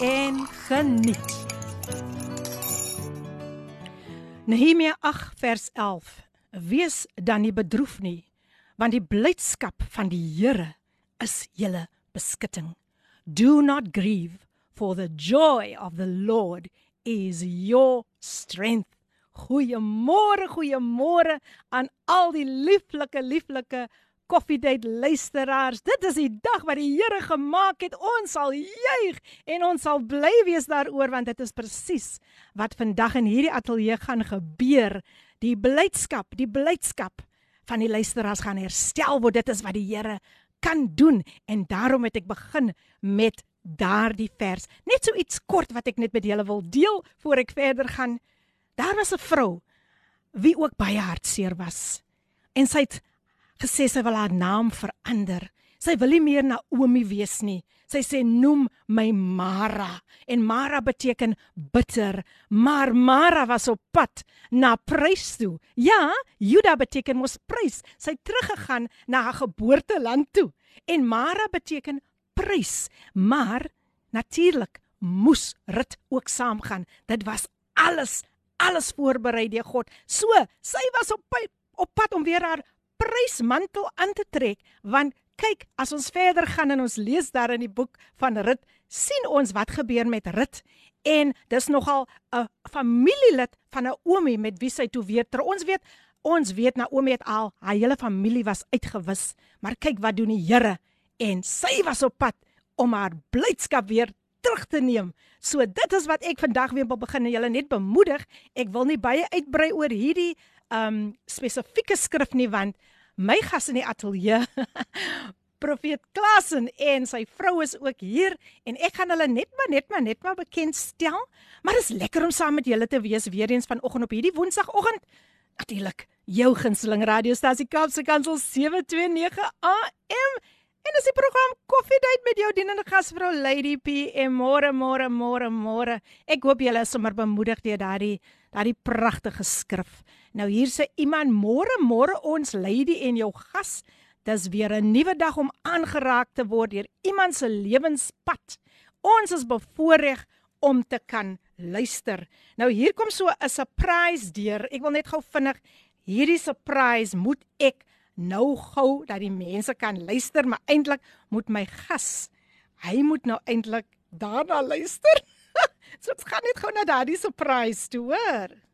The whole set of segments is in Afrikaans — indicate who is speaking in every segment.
Speaker 1: en geniet. Nehemia 8 vers 11. Wees dan nie bedroef nie, want die blydskap van die Here is julle beskutting. Do not grieve, for the joy of the Lord is your strength. Goeiemôre, goeiemôre aan al die lieflike, lieflike koffiedייט luisteraars. Dit is die dag wat die Here gemaak het. Ons sal juig en ons sal bly wees daaroor want dit is presies wat vandag in hierdie ateljee gaan gebeur. Die blydskap, die blydskap van die luisteraars gaan herstel word. Dit is wat die Here kan doen en daarom het ek begin met daardie vers. Net so iets kort wat ek net met julle wil deel voor ek verder gaan. Daar was 'n vrou wie ook baie hartseer was. En sy het gesê sy wil haar naam verander. Sy wil nie meer Naomi wees nie. Sy sê noem my Mara en Mara beteken bitter, maar Mara was op pad na prys toe. Ja, Juda beteken mos prys. Sy het teruggegaan na haar geboorteland toe. En Mara beteken prys, maar natuurlik moes Rut ook saamgaan. Dit was alles alles voorberei deur God. So, sy was op op pad om weer haar prysmantel aan te trek, want kyk, as ons verder gaan en ons lees daar in die boek van Rut, sien ons wat gebeur met Rut en dis nogal 'n familielid van Naomi met wie sy toe weer ter ons weet ons weet Naomi het al haar hele familie was uitgewis maar kyk wat doen die Here en sy was op pad om haar blydskap weer terug te neem. So dit is wat ek vandag weer wil begin en julle net bemoedig. Ek wil nie baie uitbrei oor hierdie um spesifieke skrif nie want my gas in die ateljee Profeet Klasen en sy vrou is ook hier en ek gaan hulle net maar net maar net maar bekend stel. Maar dit is lekker om saam met julle te wees weer eens vanoggend op hierdie Woensdagoggend. Natuurlik, jou gunsteling radiostasie Kaapse Kansel 729 AM En dis die program Koffiedייט met jou dienende gasvrou Lady P. En môre môre môre môre. Ek hoop julle is sommer bemoedig deur daardie daardie pragtige skrif. Nou hier sê iemand môre môre ons Lady en jou gas. Dis weer 'n nuwe dag om aangeraak te word deur iemand se lewenspad. Ons is bevoorreg om te kan luister. Nou hier kom so 'n surprise deur. Ek wil net gou vinnig hierdie surprise moet ek nou gou dat die mense kan luister, maar eintlik moet my gas, hy moet nou eintlik daarna luister. so dit gaan net gou na daardie surprise toe, hoor.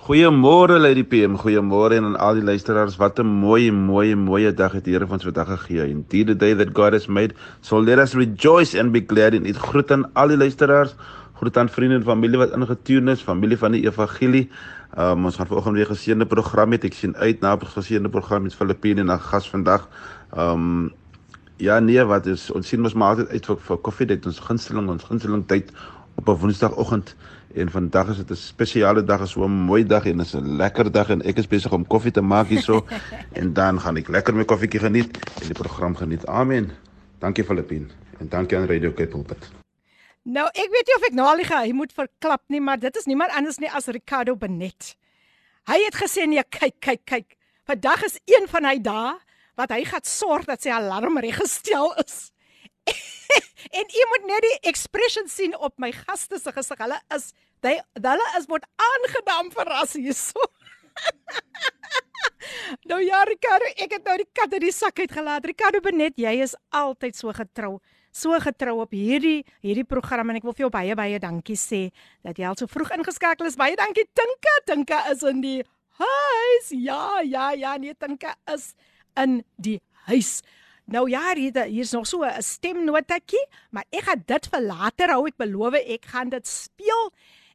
Speaker 2: Goeiemôre Lady PM, goeiemôre aan al die luisteraars. Wat 'n mooi, mooi, mooi dag het die Here van vandag gegee. Indeed the day that God has made, so let us rejoice and be glad in it. Groet aan al die luisteraars, groet aan vriende en familie wat ingetune is, familie van die evangelie. Um, ons gaan vanoggend weer geseënde program hê. Ek sien uit na 'n geseënde program met Filippine en 'n gas vandag. Um ja nee, wat is ons sien mos maar altyd uit vir, vir koffie dit ons gunsteling ons gunsteling tyd op 'n woensdagoggend en vandag is dit 'n spesiale dag, is so 'n mooi dag en is 'n lekker dag en ek is besig om koffie te maak hierso en dan gaan ek lekker my koffietjie geniet en die program geniet. Amen. Dankie Filippine en dankie aan Radio Cape Pulpit.
Speaker 1: Nou, ek weet nie of ek nou al die hy moet verklap nie, maar dit is niemand anders nie as Ricardo Benet. Hy het gesê nee, kyk, kyk, kyk. Vandag is een van hy dae wat hy gaan sorg dat sy alarm reggestel is. en jy moet net die expression sien op my gaste se gesig. Hulle is they hulle is word aangenaam verras hierso. nou ja, Ricardo, ek het nou die kat uit die sak uitgelaat. Ricardo Benet, jy is altyd so getrou so getrou op hierdie hierdie program en ek wil vir jou baie baie dankie sê dat jy al so vroeg ingeskakel is. Baie dankie Tinka. Tinka is in die huis. Ja, ja, ja, nee Tinka is in die huis. Nou ja, hier hier's nog so 'n stemnotetjie, maar ek gaan dit vir later hou. Ek beloof ek gaan dit speel.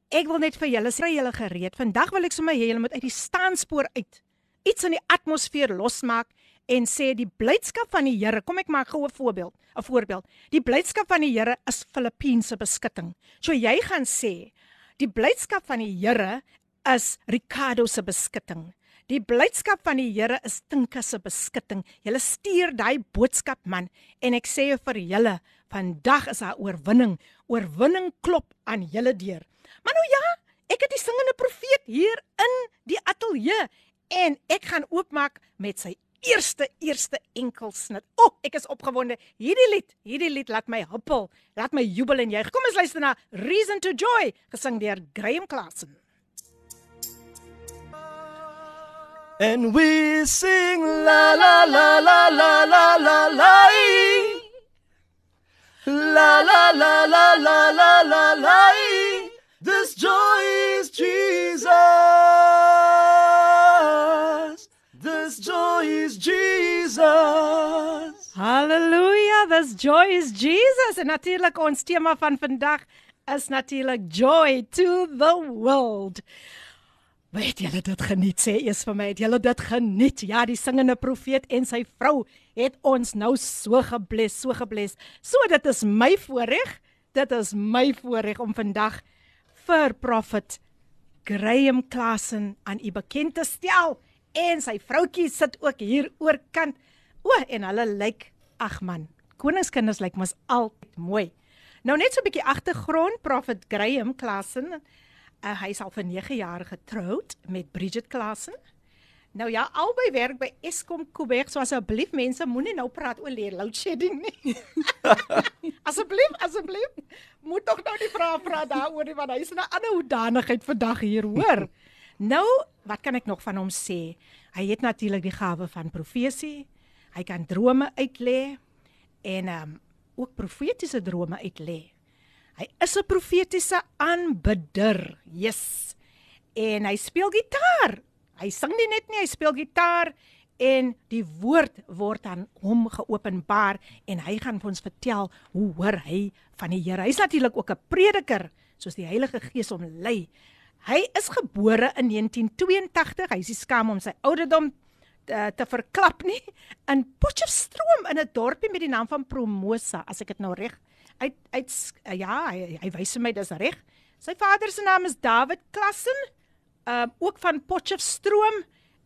Speaker 1: Ek wil net vir julle sê julle gereed. Vandag wil ek sommer hê julle moet uit die staanspoor uit iets in die atmosfeer losmaak en sê die blydskap van die Here. Kom ek maak gou 'n voorbeeld, 'n voorbeeld. Die blydskap van die Here is Filippynse beskutting. So jy gaan sê die blydskap van die Here is Ricardo se beskutting. Die blydskap van die Here is Tinka se beskutting. Julle stuur daai boodskap man en ek sê vir julle, vandag is daar oorwinning. Oorwinning klop aan julle deur. Maar nou ja, ek het die singende profeet hier in die ateljee en ek gaan oopmaak met sy eerste eerste enkelsnit. O, oh, ek is opgewonde. Hierdie lied, hierdie lied laat my huppel, laat my jubel en juig. Kom ons luister na Reason to Joy, gesing deur Graham Klassen.
Speaker 3: And we sing la la la la la la la la La la la la la la la la This joy is Jesus This joy is Jesus
Speaker 1: Hallelujah, this joy is Jesus. En natuurlik ons tema van vandag is natuurlik joy to the world. Weet julle dit geniet sê eers vir my, het julle dit geniet? Ja, die singende profeet en sy vrou het ons nou so gebless, so gebless. So dit is my voorreg, dit is my voorreg om vandag vir Prophet Graham Klassen aan u bekend te stel en sy vroutjie sit ook hier oorkant. O, en hulle lyk ag man, koningskinders lyk mos altyd mooi. Nou net so 'n bietjie agtergrond, Prophet Graham Klassen Uh, hy is al vir 9 jaar getroud met Bridget Klassen. Nou ja, albei werk by Eskom Kuiberg, so asseblief mense moenie nou praat oor load shedding nie. asseblief, asseblief. Moet tog nou nie vra vra daaroor nie want hy is 'n ander hoedanigheid vandag hier, hoor. nou, wat kan ek nog van hom sê? Hy het natuurlik die gawe van profesie. Hy kan drome uitlê en ehm um, ook profetiese drome uitlê. Hy is 'n profetiese aanbidder. Yes. En hy speel gitaar. Hy sing nie net nie, hy speel gitaar en die woord word aan hom geopenbaar en hy gaan vir ons vertel hoe hoor hy van die Here. Hy's natuurlik ook 'n prediker soos die Heilige Gees hom lei. Hy is gebore in 1982. Hy is nie skaam om sy ouderdom te, te verklap nie in Potchefstroom in 'n dorpie met die naam van Promosa as ek dit nou reg uit uit ja, hy, hy wys my dis reg. Sy vader se naam is David Klassen, uh ook van Potchefstroom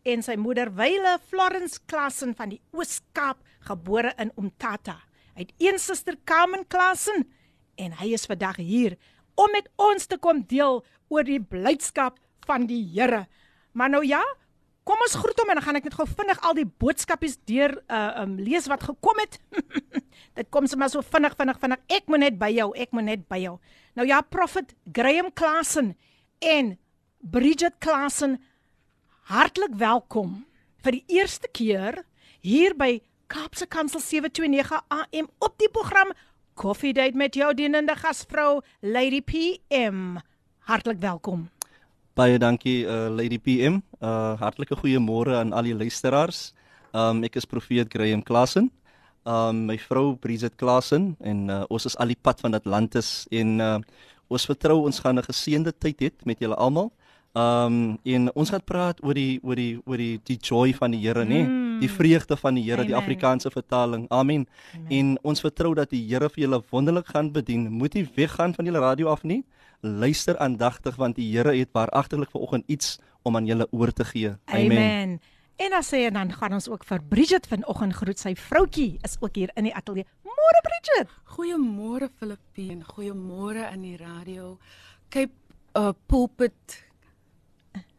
Speaker 1: en sy moeder Wyle Florence Klassen van die Oos-Kaap, gebore in Umtata. Hy het een suster Carmen Klassen en hy is vandag hier om met ons te kom deel oor die blydskap van die Here. Maar nou ja, Kom ons groet hom en dan gaan ek net gou vinnig al die boodskapies deur uh um lees wat gekom het. Dit kom sommer so vinnig vinnig vinnig. Ek moet net by jou, ek moet net by jou. Nou ja, Prophet Graham Klassen en Bridget Klassen hartlik welkom vir die eerste keer hier by Kaapse Kansel 729 AM op die program Coffee Date met jou dienende gasvrou Lady PM. Hartlik welkom.
Speaker 3: Baie dankie uh, Lady PM. Uh hartlike goeiemôre aan al die luisteraars. Um ek is profeet Graham Klassen. Um my vrou Bridget Klassen en uh, ons is al die pad van Atlantis en uh ons vertrou ons gaan 'n geseënde tyd hê met julle almal. Um en ons gaan praat oor die oor die oor die die joy van die Here, nê? Mm. Die vreugde van die Here, die Afrikaanse vertaling. Amen. Amen. En ons vertrou dat die Here vir julle wonderlik gaan bedien. Moet nie weggaan van julle radio af nie luister aandagtig want die Here het waaragtelik vanoggend iets om aan julle oor te gee.
Speaker 1: Amen. Amen. En dan sê en dan gaan ons ook vir Bridget vanoggend groet. Sy vroutjie is ook hier in die ateljee. Môre Bridget.
Speaker 4: Goeiemôre Filippien. Goeiemôre in die radio. Cape uh, pulpit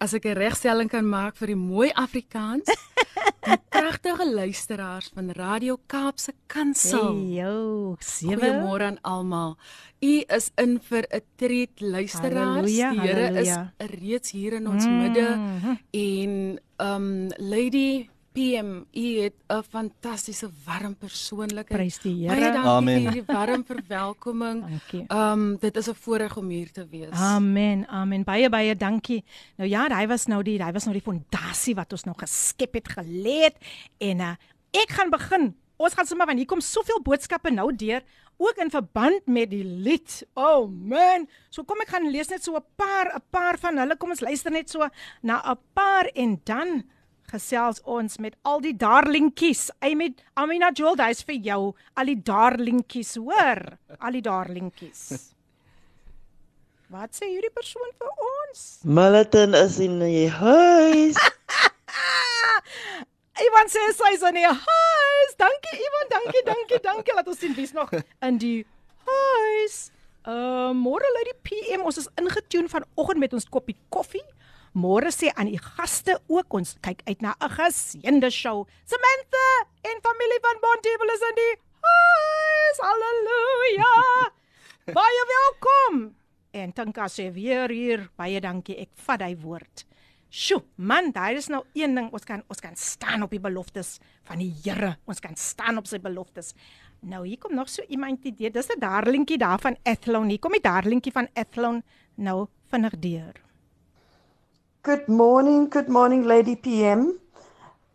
Speaker 4: as ek 'n regstelling kan maak vir die mooi Afrikaans. Pragtige luisteraars van Radio Kaapse Kansel.
Speaker 1: Hey, yo,
Speaker 4: Goeiemôre aan almal. U is in vir 'n treat luisteraars. Halleluja, die Here is reeds hier in ons mm. midde en um Lady PM, u het 'n fantastiese warm persoonlikheid.
Speaker 1: Prys die Here. Baie
Speaker 4: dankie Amen. vir hierdie warm verwelkoming. dankie. Um dit is 'n voorreg om hier te wees.
Speaker 1: Amen. Amen. Baie baie dankie. Nou ja, hy was nou die hy was nou die fondasie wat ons nou geskep het, gelê het en uh, ek gaan begin. Ons gaan sommer want hier kom soveel boodskappe nou deur ook in verband met die lied. Oh man. So kom ek gaan lees net so 'n paar 'n paar van hulle. Kom ons luister net so na 'n paar en dan gesels ons met al die darlingkies. Hy met Amina Joel, hy's vir jou al die darlingkies, hoor? Al die darlingkies. Wat sê hierdie persoon vir ons?
Speaker 5: Militon is in die huis.
Speaker 1: Ivan sê sy's in die huis. Dankie Ivan, dankie, dankie, dankie. Laat ons sien wie's nog in die huis. Uh môre lê die PM. Ons is ingetune vanoggend met ons koppie koffie. Môre sê aan die gaste ook ons kyk uit na 'n geseënde show. Samantha en familie van Bontebel is in die huis. Halleluja. Baie welkom. En Tanka sê weer hier, baie dankie. Ek vat hy woord. Sjoe, man, daar is nou een ding, ons kan ons kan staan op die beloftes van die Here. Ons kan staan op sy beloftes. Nou hier kom nog so iemand idee. Dis 'n darlingkie daar van Athlone. Hier kom die darlingkie van Athlone nou vinnig deur.
Speaker 6: Good morning, good morning, Lady PM,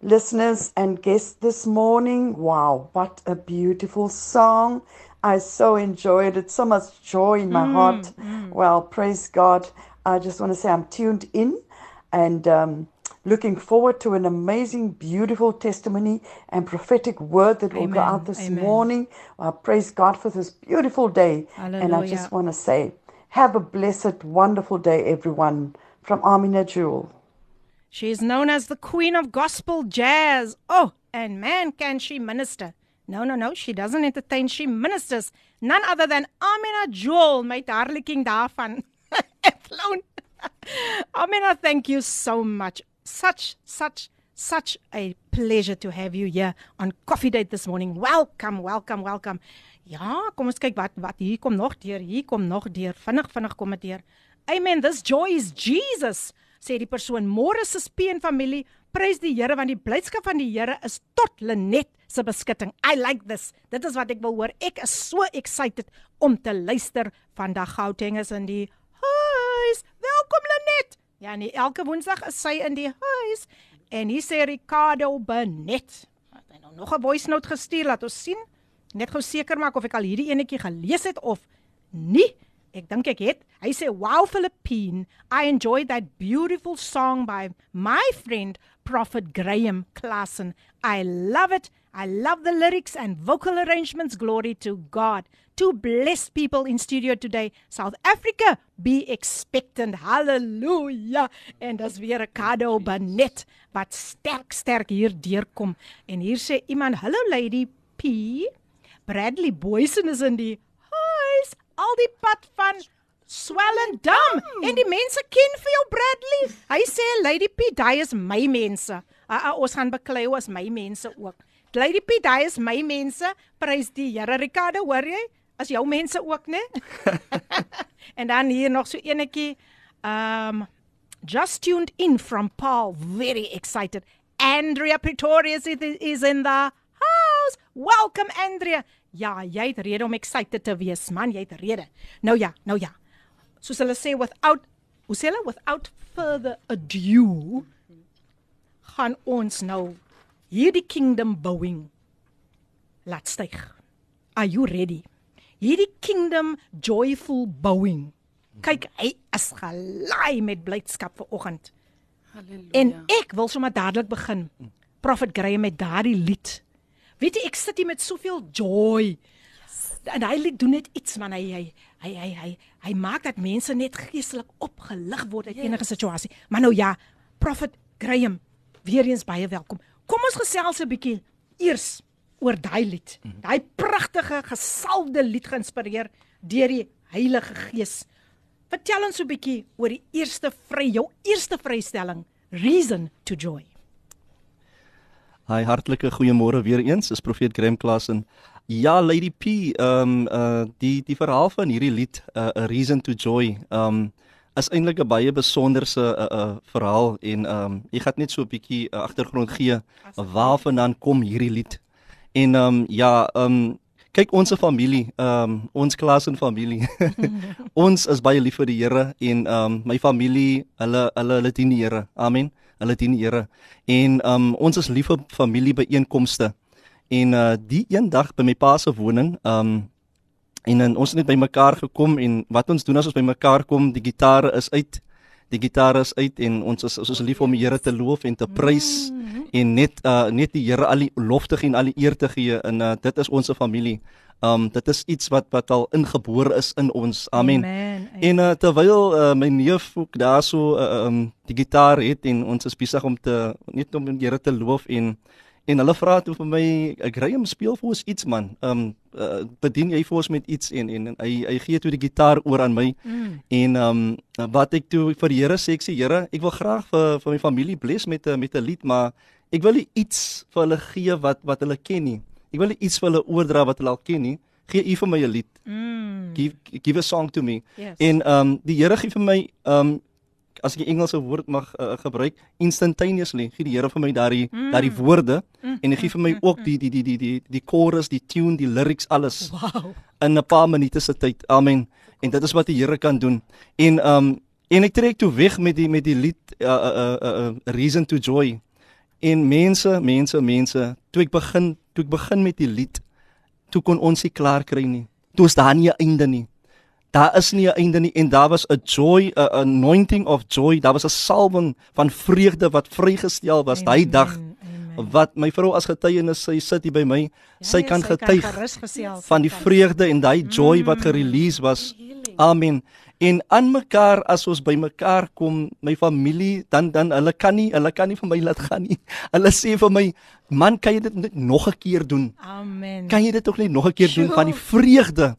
Speaker 6: listeners and guests this morning. Wow, what a beautiful song! I so enjoyed it, so much joy in my heart. Well, praise God. I just want to say I'm tuned in and um, looking forward to an amazing, beautiful testimony and prophetic word that will go out this
Speaker 1: amen.
Speaker 6: morning. I praise God for this beautiful day. And I just want to say, have a blessed, wonderful day, everyone. From Amina Jewel.
Speaker 1: She is known as the queen of gospel jazz. Oh, and man, can she minister. No, no, no, she doesn't entertain, she ministers. None other than Amina Joel, my darling daarvan. Athlone. Amina, thank you so much. Such, such, such a pleasure to have you here on Coffee Date this morning. Welcome, welcome, welcome. Ja, kom ons kyk wat wat hier kom nog deur. Hier kom nog deur. Vinnig, vinnig kom dit deur. Amen. This joy is Jesus, sê die persoon. Môre se speen familie, prys die Here want die blydskap van die Here is tot Lenet se beskutting. I like this. Dit is wat ek wil hoor. Ek is so excited om te luister vandag Gauteng is in die huis. Welkom Lenet. Ja, nee, elke Woensdag is sy in die huis en hier sê Ricardo Benet. Het hy nou nog 'n voice note gestuur laat ons sien. Net gou seker maak of ek al hierdie enetjie gelees het of nie. Ek dink ek het. Hy sê, "Wow Philippine, I enjoyed that beautiful song by my friend Prophet Graham Klassen. I love it. I love the lyrics and vocal arrangements. Glory to God. Two blessed people in studio today. South Africa, be expectant. Hallelujah. En dis weer Ricardo Benet wat sterk sterk hier deurkom. En hier sê iemand, "Hallo Lady P. Bradley Boysen is in die. Al die pad van Swellendam en die mense ken vir jou Bradley. Hy sê Lady P, daai is my mense. Uh, uh, ons gaan beklei as my mense ook. Lady P, daai is my mense. Prys die Here. Ricardo, hoor jy? As jou mense ook, né? en dan hier nog so enetjie. Um just tuned in from Paul, very excited. Andrea Pretorius is in the house. Welcome Andrea. Ja, jy het rede om excited te wees, man, jy het rede. Nou ja, nou ja. Soos hulle sê without hoe sê hulle without further ado gaan ons nou hierdie kingdom bouing laat styg. Are you ready? Hierdie kingdom joyful bouing. Kyk, hy is gelaai met blydskap vir oggend.
Speaker 4: Halleluja.
Speaker 1: En ek wil sommer dadelik begin. Prophet Graham met daardie lied. Weet jy, ek sit hier met soveel joy. En hy lied doen net iets man, hy hy hy hy hy, hy maak dat mense net geestelik opgelig word uit enige situasie. Maar nou ja, Prophet Graham, weer eens baie welkom. Kom ons gesels 'n bietjie eers oor daai lied. Daai pragtige gesalfde lied geïnspireer deur die Heilige Gees. Vertel ons 'n bietjie oor die eerste vry, jou eerste vrystelling, Reason to Joy.
Speaker 3: Hi, hartlike goeiemôre weer eens. Dis Profeet Graham Klassen. Ja, Lady P, ehm um, uh die die verhaal van hierdie lied, uh, A Reason to Joy, ehm um, is eintlik 'n baie besonderse uh, uh verhaal en ehm um, ek gaan net so 'n bietjie uh, agtergrond gee waarvandaan kom hierdie lied. En ehm um, ja, ehm um, kyk ons se familie, ehm um, ons Klassen familie. ons is baie lief vir die Here en ehm um, my familie, hulle hulle hulle dien die Here. Amen. Hulle dien die Here. En um ons is lief vir familiebyeenkomste. En uh die een dag by my pa se woning, um en dan ons het net by mekaar gekom en wat ons doen as ons by mekaar kom, die gitare is uit, die gitaar is uit en ons is ons is lief om die Here te loof en te prys mm -hmm. en net uh net die Here al die lof te gee en al die eer te gee en uh dit is ons familie. Um dit is iets wat wat al ingebore is in ons. Amen. Amen. En uh, terwyl uh, my neef ook daarso uh, um die gitaar het en ons is besig om te net om die Here te loof en en hulle vra toe vir my hom speel vir ons iets man. Um uh, bedien jy vir ons met iets en en, en hy hy gee toe die gitaar oor aan my. Mm. En um wat ek toe vir die Here sê ek sê Here, ek wil graag vir vir my familie bless met 'n met 'n lied, maar ek wil iets vir hulle gee wat wat hulle ken nie. Ek wil iets vir hulle oordra wat hulle al ken nie. Gee u vir my 'n lied. Mm. Give give a song to me. Yes. En um die Here gee vir my um as ek die Engelse woord mag uh, gebruik, instantaneously gee die Here vir my daardie mm. daardie woorde mm. en hy gee vir my ook die die die die die die chorus, die tune, die lyrics alles. Wow. In 'n paar minute se tyd. Amen. En dit is wat die Here kan doen. En um en ek trek toe weg met die met die lied uh uh uh, uh Reason to Joy. En mense, mense, mense, toe ek begin, toe ek begin met die lied, toe kon ons nie klaar kry nie. Toe is daar nie 'n einde nie daar is nie 'n einde nie en daar was 'n joy, 'n anointing of joy, daar was 'n salwing van vreugde wat vrygestel was daai dag. Amen. Wat my vrou as getuienis sy sit hier by my, ja, sy kan sy getuig kan van die vreugde en daai joy mm. wat gerelease was. Amen. En aan mekaar as ons by mekaar kom, my familie, dan dan hulle kan nie, hulle kan nie vir my laat gaan nie. Hulle sê vir my, man, kan jy dit net nog 'n keer doen? Amen. Kan jy dit tog net nog 'n keer doen van die vreugde?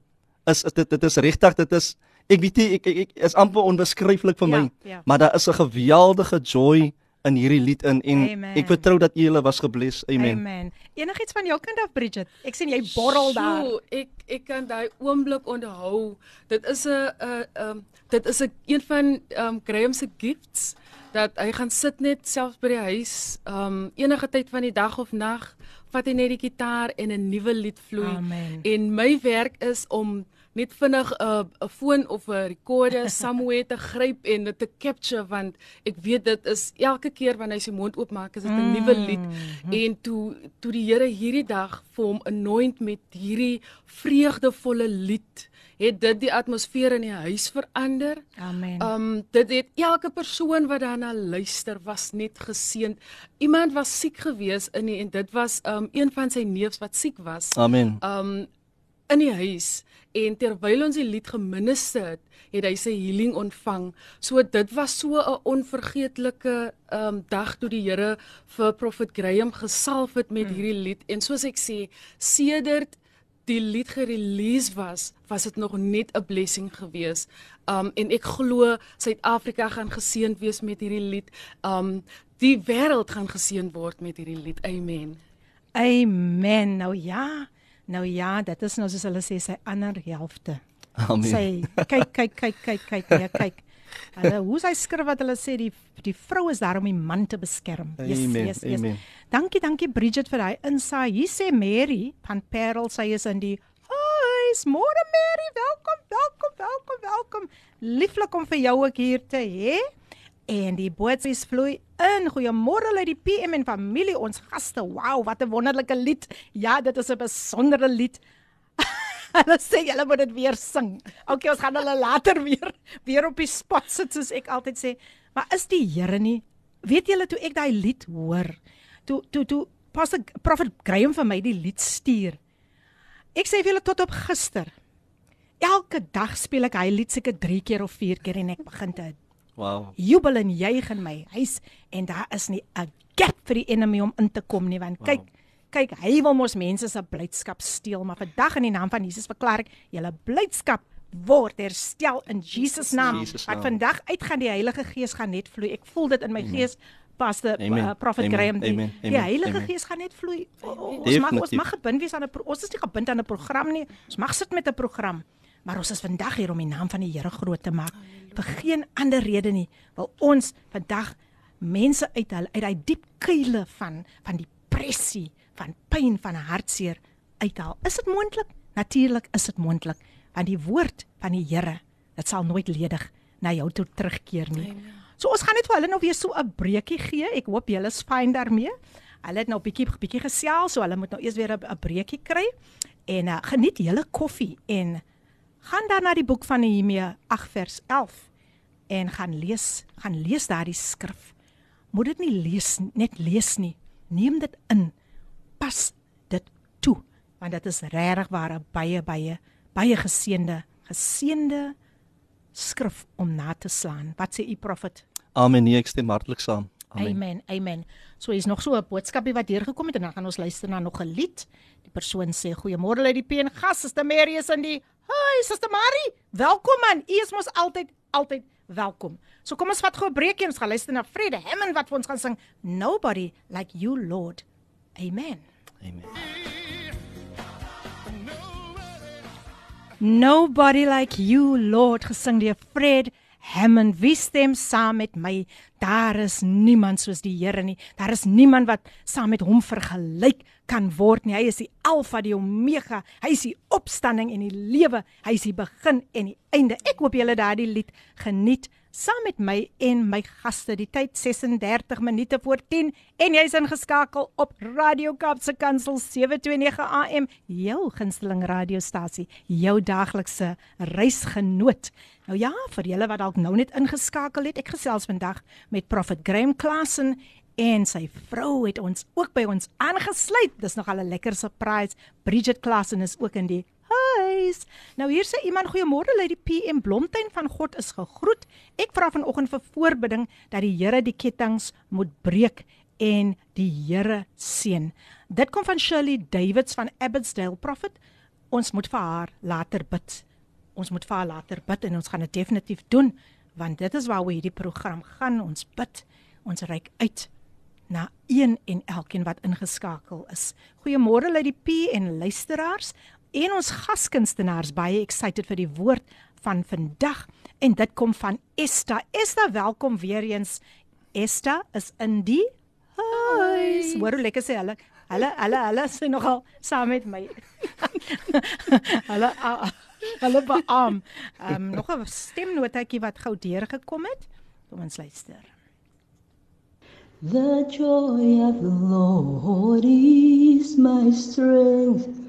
Speaker 3: is, is dit dit is regtig dit is ek weet nie ek, ek, ek is amper onbeskryflik vir ja, my ja. maar daar is 'n geweldige joy in hierdie lied in en Amen. ek vertrou dat julle was gebless. Amen.
Speaker 1: Amen. Enigiets van jou kind af Bridget? Ek sien jy borrel daar.
Speaker 4: So, ek ek kan daai oomblik onthou. Dit is 'n 'n um, dit is 'n een van um, Graham se gifts dat hy gaan sit net selfs by die huis. Um enige tyd van die dag of nag vat hy net die gitaar en 'n nuwe lied vloei. Amen. en my werk is om net vinnig 'n uh, 'n foon of 'n rekorder somewhere te gryp en dit te capture want ek weet dit is elke keer wanneer hy sy mond oopmaak is dit 'n mm. nuwe lied en toe toe die Here hierdie dag vir hom anoint met hierdie vreugdevolle lied het dit die atmosfeer in die huis verander.
Speaker 1: Amen.
Speaker 4: Um dit het elke persoon wat daarna luister was net geseënd. Iemand was siek gewees in die, en dit was um een van sy neefs wat siek was.
Speaker 3: Amen.
Speaker 4: Um in die huis en terwyl ons die lied geminister het, het hy sy healing ontvang. So dit was so 'n onvergeetlike um dag toe die Here vir Prophet Graham gesalf het met mm. hierdie lied en soos ek sê, sedert die lied gerelease was, was dit nog net 'n blessing gewees. Um en ek glo Suid-Afrika gaan geseënd wees met hierdie lied. Um die wêreld gaan geseënd word met hierdie lied. Amen.
Speaker 1: Amen. Nou ja. Nou ja, dit is nou soos hulle sê sy ander helfte.
Speaker 3: Amen.
Speaker 1: Sy kyk kyk kyk kyk kyk nee kyk. Hulle hoe sy skryf wat hulle sê die die vrou is daar om die man te beskerm.
Speaker 3: Yes, amen. Yes, yes. Amen.
Speaker 1: Dankie dankie Bridget vir daai insaai. Hier sê Mary van Parel sy is in die Hoi, môre Mary, welkom, welkom, welkom, welkom. Lieflik om vir jou ook hier te hê. En die boodskapies vloei in. Goeiemôre uit die PM en familie, ons gaste. Wow, wat 'n wonderlike lied. Ja, dit is 'n besondere lied. hulle sê hulle moet dit weer sing. Okay, ons gaan hulle later weer weer op die spot sit soos ek altyd sê. Maar is die Here nie? Weet julle toe ek daai lied hoor, toe toe toe pas ek Prophet Graham vir my die lied stuur. Ek sê vir julle tot op gister. Elke dag speel ek hy lied seker 3 keer of 4 keer en ek begin te
Speaker 3: Wow.
Speaker 1: Jubel en juig in my huis en daar is nie 'n gap vir die enemy om in te kom nie want wow. kyk kyk hy wil mos mense se blydskap steel maar vandag in die naam van Jesus verklaar ek julle blydskap word herstel in Jesus naam. Wat vandag uitgaan die Heilige Gees gaan net vloei. Ek voel dit in my gees. Pastor uh, Prophet Graham die, Amen. die Heilige Amen. Gees gaan net vloei. Ons mag ons mag gebind wees aan 'n ons is nie gebind aan 'n program nie. Ons mag sit met 'n program. Maar ons is vandag hier om die naam van die Here groot te maak. Vir geen ander rede nie. Wil ons vandag mense uit hulle uit daai diep kuile van van depressie, van pyn, van hartseer uithaal. Is dit moontlik? Natuurlik is dit moontlik, want die woord van die Here, dit sal nooit ledig na jou toe terugkeer nie. So ons gaan net vir hulle nou weer so 'n breekie gee. Ek hoop julle is fyn daarmee. Hulle het nou bietjie bietjie gesels, so hulle moet nou eers weer 'n breekie kry. En uh, geniet julle koffie en gaan dan na die boek van Nehemia 8 vers 11 en gaan lees, gaan lees daardie skrif. Moet dit nie lees net lees nie. Neem dit in. Pas dit toe want dit is regtig waar 'n baie baie baie geseënde geseënde skrif om na te slaan. Wat sê u profet?
Speaker 3: Amen. Nee, ek stem hartlik saam.
Speaker 1: Amen. Amen. Amen. So is nog so 'n boodskapie wat deurgekom het en dan gaan ons luister na nog 'n lied. Die persoon sê goeiemôre uit die P en gas, Suster Mary is in die. Hi, Suster Mary. Welkom man. U is mos altyd altyd welkom. So kom ons vat gou 'n breekie en ons gaan luister na Fred Hammond wat vir ons gaan sing Nobody Like You Lord. Amen.
Speaker 3: Amen.
Speaker 1: Nobody like you Lord gesing deur Fred Hammond. Wie stem saam met my? Daar is niemand soos die Here nie. Daar is niemand wat saam met hom vergelyk kan word nie. Hy is die Alfa, die Omega. Hy is die opstanding en die lewe. Hy is die begin en die einde. Ek hoop julle daardie lied geniet saam met my en my gaste. Die tyd 36 minute voor 10 en jy's ingeskakel op Radio Kaapse Kansel 729 AM, jou gunsteling radiostasie, jou daglikse reisgenoot. Nou ja, vir julle wat dalk nou net ingeskakel het, ek gesels vandag met Prophet Graham Klassen en sy vrou het ons ook by ons aangesluit. Dis nog al 'n lekker surprise. Bridget Klassen is ook in die huis. Nou hier sê iemand goeiemôre lê die PM Blomtuin van God is gegroet. Ek vra vanoggend vir voorbidding dat die Here die kettinge moet breek en die Here seën. Dit kom van Shirley Davids van Abbotsdale Prophet. Ons moet vir haar later bid. Ons moet vir haar later bid en ons gaan dit definitief doen want dit is waaroor hierdie program gaan. Ons bid. Ons reik uit na een en elkeen wat ingeskakel is. Goeiemôre uit die P en luisteraars en ons gaskunstenaars baie excited vir die woord van vandag en dit kom van Esta. Esta, welkom weer eens. Esta is in die huis. Hoor hoe lekker sê hulle. Hulle hulle hulle sê nogal saam met my. hulle uh, hulle beam. Ehm um, nog 'n stemnotetjie wat gou deurgekom het. Kom ons luister.
Speaker 7: The joy of the Lord is my strength.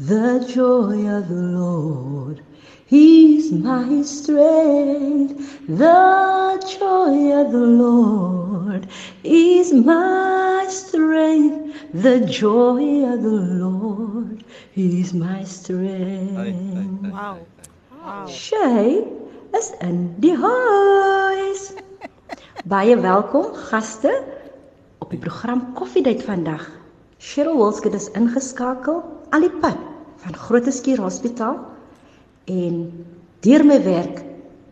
Speaker 7: The joy of the Lord is my strength. The joy of the Lord is my strength. The joy of the Lord is my strength.
Speaker 1: Wow. Wow.
Speaker 7: Sy is in die huis. Baie welkom gaste op die program Koffiedייט vandag. Cheryl Wilskut is ingeskakel al die pad van Grooteskier Hospitaal en deur my werk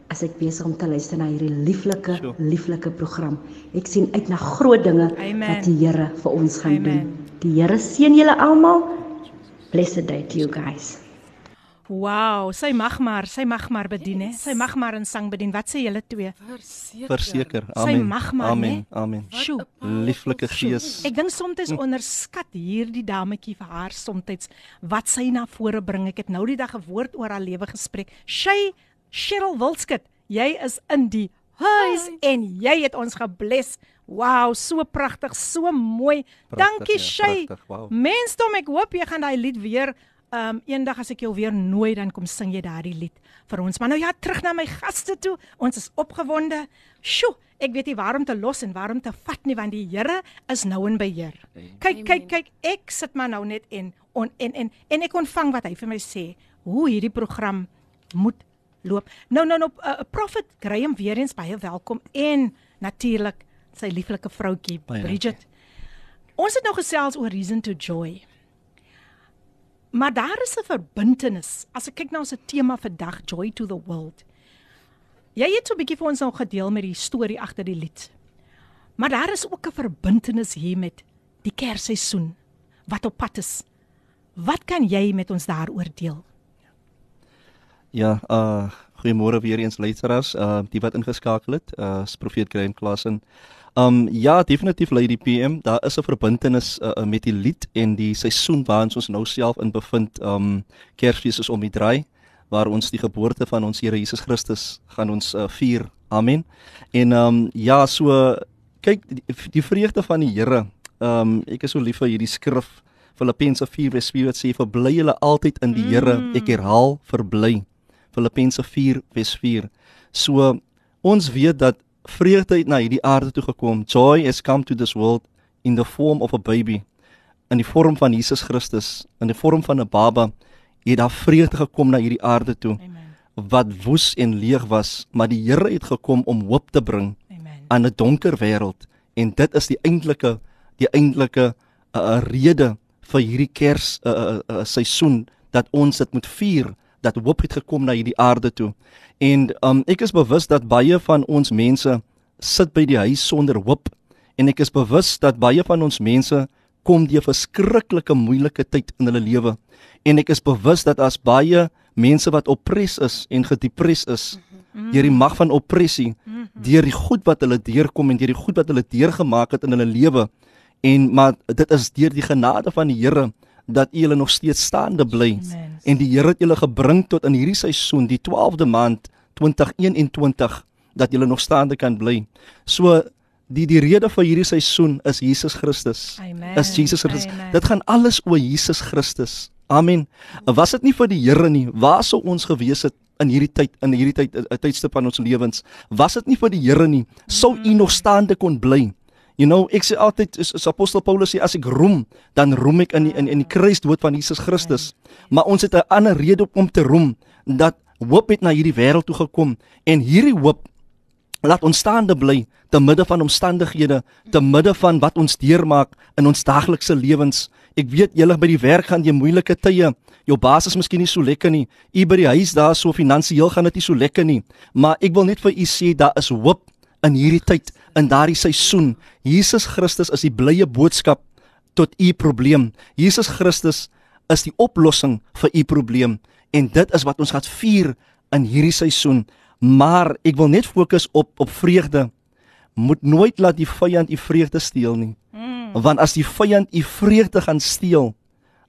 Speaker 7: as ek besig om te luister na hierdie lieflike
Speaker 3: Sjoe.
Speaker 7: lieflike program. Ek sien uit na groot dinge
Speaker 1: Amen.
Speaker 7: wat die Here vir ons gaan
Speaker 1: Amen.
Speaker 7: doen. Die Here seën julle almal. Blessed day to you guys.
Speaker 1: Wow, sy mag maar, sy mag maar bedien hè. Sy mag maar in sang bedien. Wat sê julle twee?
Speaker 4: Verseker.
Speaker 3: Verseker.
Speaker 1: Sy
Speaker 3: Amen.
Speaker 1: mag maar,
Speaker 3: Amen. Amen.
Speaker 1: Sjoe.
Speaker 3: Lieflike Gees.
Speaker 1: Ek dink soms onderskat hierdie dametjie vir haar soms wat sy na vore bring. Ek het nou die dag 'n woord oor haar lewe gespreek. Sy Cheryl Wilskut, jy is in die huis en jy het ons gebless. Wow, so pragtig, so mooi.
Speaker 3: Pragtig,
Speaker 1: Dankie
Speaker 3: ja,
Speaker 1: Shay.
Speaker 3: wow.
Speaker 1: Mensdom, ek hoop jy gaan daai lied weer Um eendag as ek jou weer nooi dan kom sing jy daardie lied vir ons. Maar nou ja, terug na my gaste toe. Ons is opgewonde. Sjoe, ek weet nie waarom te los en waarom te vat nie want die Here is nou in beheer. Kyk, kyk, kyk, ek sit maar nou net en on, en en en ek ontvang wat hy vir my sê, hoe hierdie program moet loop. Nou nou nou uh, Prophet Graham weer eens baie welkom en natuurlik sy lieflike vroutjie
Speaker 3: Baie
Speaker 1: Bridget. Ons het nou gesels oor reason to joy. Maar daar is 'n verbintenis. As ek kyk na ons tema vandag, joy to the world. Jy het so 'n bietjie vir ons nou gedeel met die storie agter die lied. Maar daar is ook 'n verbintenis hier met die Kersseisoen wat op pad is. Wat kan jy met ons daaroor deel?
Speaker 3: Ja, uh goeiemôre weer eens luisteraars, uh die wat ingeskakel het, uh profeet Graham Klassen. Um ja, definitief Lady PM, daar is 'n verbintenis uh, uh, met die lied en die seisoen waarin ons nou self in bevind. Um Kersfees is om die draai waar ons die geboorte van ons Here Jesus Christus gaan ons uh, vier. Amen. En um ja, so kyk die, die vreugde van die Here. Um ek is so lief vir hierdie skrif Filippense 4:4 wat sê verbly julle altyd in die Here. Ek herhaal, verbly. Filippense 4:4. So Ons weet dat vreugde het na hierdie aarde toe gekom. Joy has come to this world in the form of a baby. In die vorm van Jesus Christus, in die vorm van 'n baba, het daar vreugde gekom na hierdie aarde toe.
Speaker 1: Amen.
Speaker 3: Wat woes en leeg was, maar die Here het gekom om hoop te bring
Speaker 1: Amen.
Speaker 3: aan 'n donker wêreld en dit is die eintlike die eintlike 'n uh, rede vir hierdie Kers 'n uh, uh, uh, seisoen dat ons dit moet vier dat hoop het gekom na hierdie aarde toe. En um, ek is bewus dat baie van ons mense sit by die huis sonder hoop en ek is bewus dat baie van ons mense kom deur verskriklike moeilike tyd in hulle lewe. En ek is bewus dat as baie mense wat oppres is en gedepres is deur die mag van oppressie, deur die goed wat hulle deurkom en deur die goed wat hulle deurgemaak het in hulle lewe en maar dit is deur die genade van die Here dat u hulle nog steeds staande bly
Speaker 1: Amen.
Speaker 3: en die Here het julle gebring tot in hierdie seisoen die 12de maand 2021 dat julle nog staande kan bly. So die die rede vir hierdie seisoen is Jesus Christus.
Speaker 1: Amen.
Speaker 3: Is Jesus Christus.
Speaker 1: Amen.
Speaker 3: Dit gaan alles oor Jesus Christus. Amen. Was dit nie vir die Here nie, waar sou ons gewees het in hierdie tyd in hierdie tyd 'n tydstip van ons lewens? Was dit nie vir die Here nie, sou u nog staande kon bly. You know, ek sê altyd is, is apostel Paulus sê as ek roem, dan roem ek in die, in in die kruisdood van Jesus Christus. Maar ons het 'n ander rede om te roem dat hoop het na hierdie wêreld toe gekom en hierdie hoop laat ons staande bly te midde van omstandighede, te midde van wat ons deurmaak in ons daaglikse lewens. Ek weet julle by die werk gaan jy moeilike tye. Jou baas is miskien nie so lekker nie. U by die huis daar so finansiëel gaan dit nie so lekker nie. Maar ek wil net vir u sê daar is hoop in hierdie tyd, in daardie seisoen. Jesus Christus is die blye boodskap tot u probleem. Jesus Christus is die oplossing vir u probleem en dit is wat ons gaan vier in hierdie seisoen. Maar ek wil net fokus op op vreugde. Moet nooit laat die vyand u vreugde steel nie. Mm. Want as die vyand u vreugde gaan steel,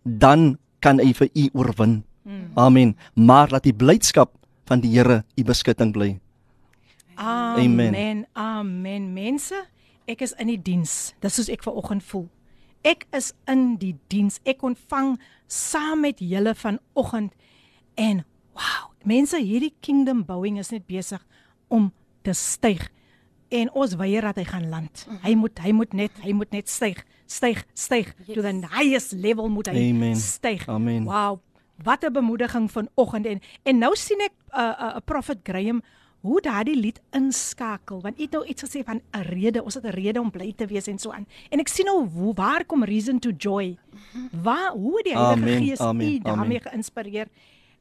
Speaker 3: dan kan hy vir u oorwin. Mm. Amen. Maar laat die blydskap van die Here u beskutting bly.
Speaker 1: Amen. Amen. Amen. Mense, ek is in die diens. Dis soos ek ver oggend voel. Ek is in die diens. Ek ontvang saam met julle vanoggend en wow, mense, hierdie kingdom bouing is net besig om te styg. En ons weier dat hy gaan land. Hy moet hy moet net hy moet net styg, styg, styg yes. to the highest level moet hy
Speaker 3: Amen.
Speaker 1: styg.
Speaker 3: Amen.
Speaker 1: Wow, wat 'n bemoediging vanoggend en en nou sien ek 'n uh, 'n uh, prophet Graham hoe daardie lied inskakel want jy het nou iets gesê van 'n rede ons het 'n rede om bly te wees en so aan en ek sien nou hoe waar kom reason to joy waar hoe die Heilige Gees
Speaker 3: amen,
Speaker 1: u daarmee
Speaker 3: amen.
Speaker 1: geïnspireer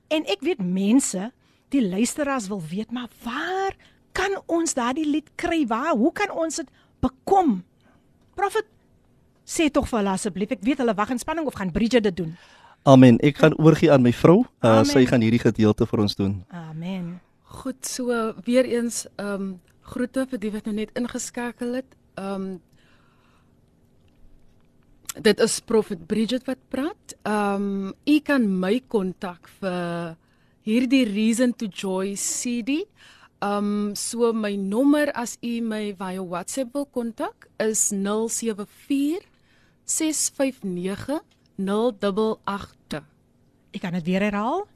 Speaker 1: en ek weet mense die luisteraars wil weet maar waar kan ons daardie lied kry waar hoe kan ons dit bekom prophet sê tog vir hulle asseblief ek weet hulle wag in spanning of gaan Bridget dit doen
Speaker 3: Amen. Ek gaan oorgie aan my vrou. Uh,
Speaker 1: Amen.
Speaker 3: sy gaan hierdie gedeelte vir ons doen.
Speaker 1: amen
Speaker 4: Goed, so weer eens ehm um, groete vir die wat nou net ingeskakel het. Ehm um, Dit is Prophet Bridget wat praat. Ehm um, u kan my kontak vir hierdie Reason to Joy CD. Ehm um, so my nommer as u my via WhatsApp wil kontak is 074 659 088.
Speaker 1: ek kan dit weer herhaal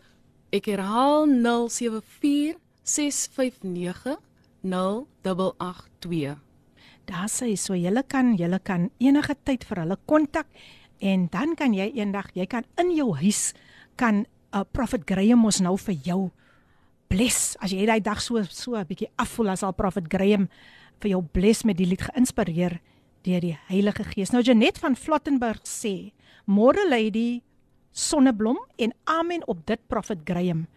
Speaker 4: Ek herhaal 074 659 0882.
Speaker 1: Daar sê so julle kan julle kan enige tyd vir hulle kontak en dan kan jy eendag jy kan in jou huis kan 'n uh, Prophet Graham ons nou vir jou bless as jy daai dag so so 'n bietjie afvoel as al Prophet Graham vir jou bless met die lied geïnspireer deur die Heilige Gees. Nou Janet van Flottenburg sê: "Môre lady Sonneblom en amen op dit Prophet Graham."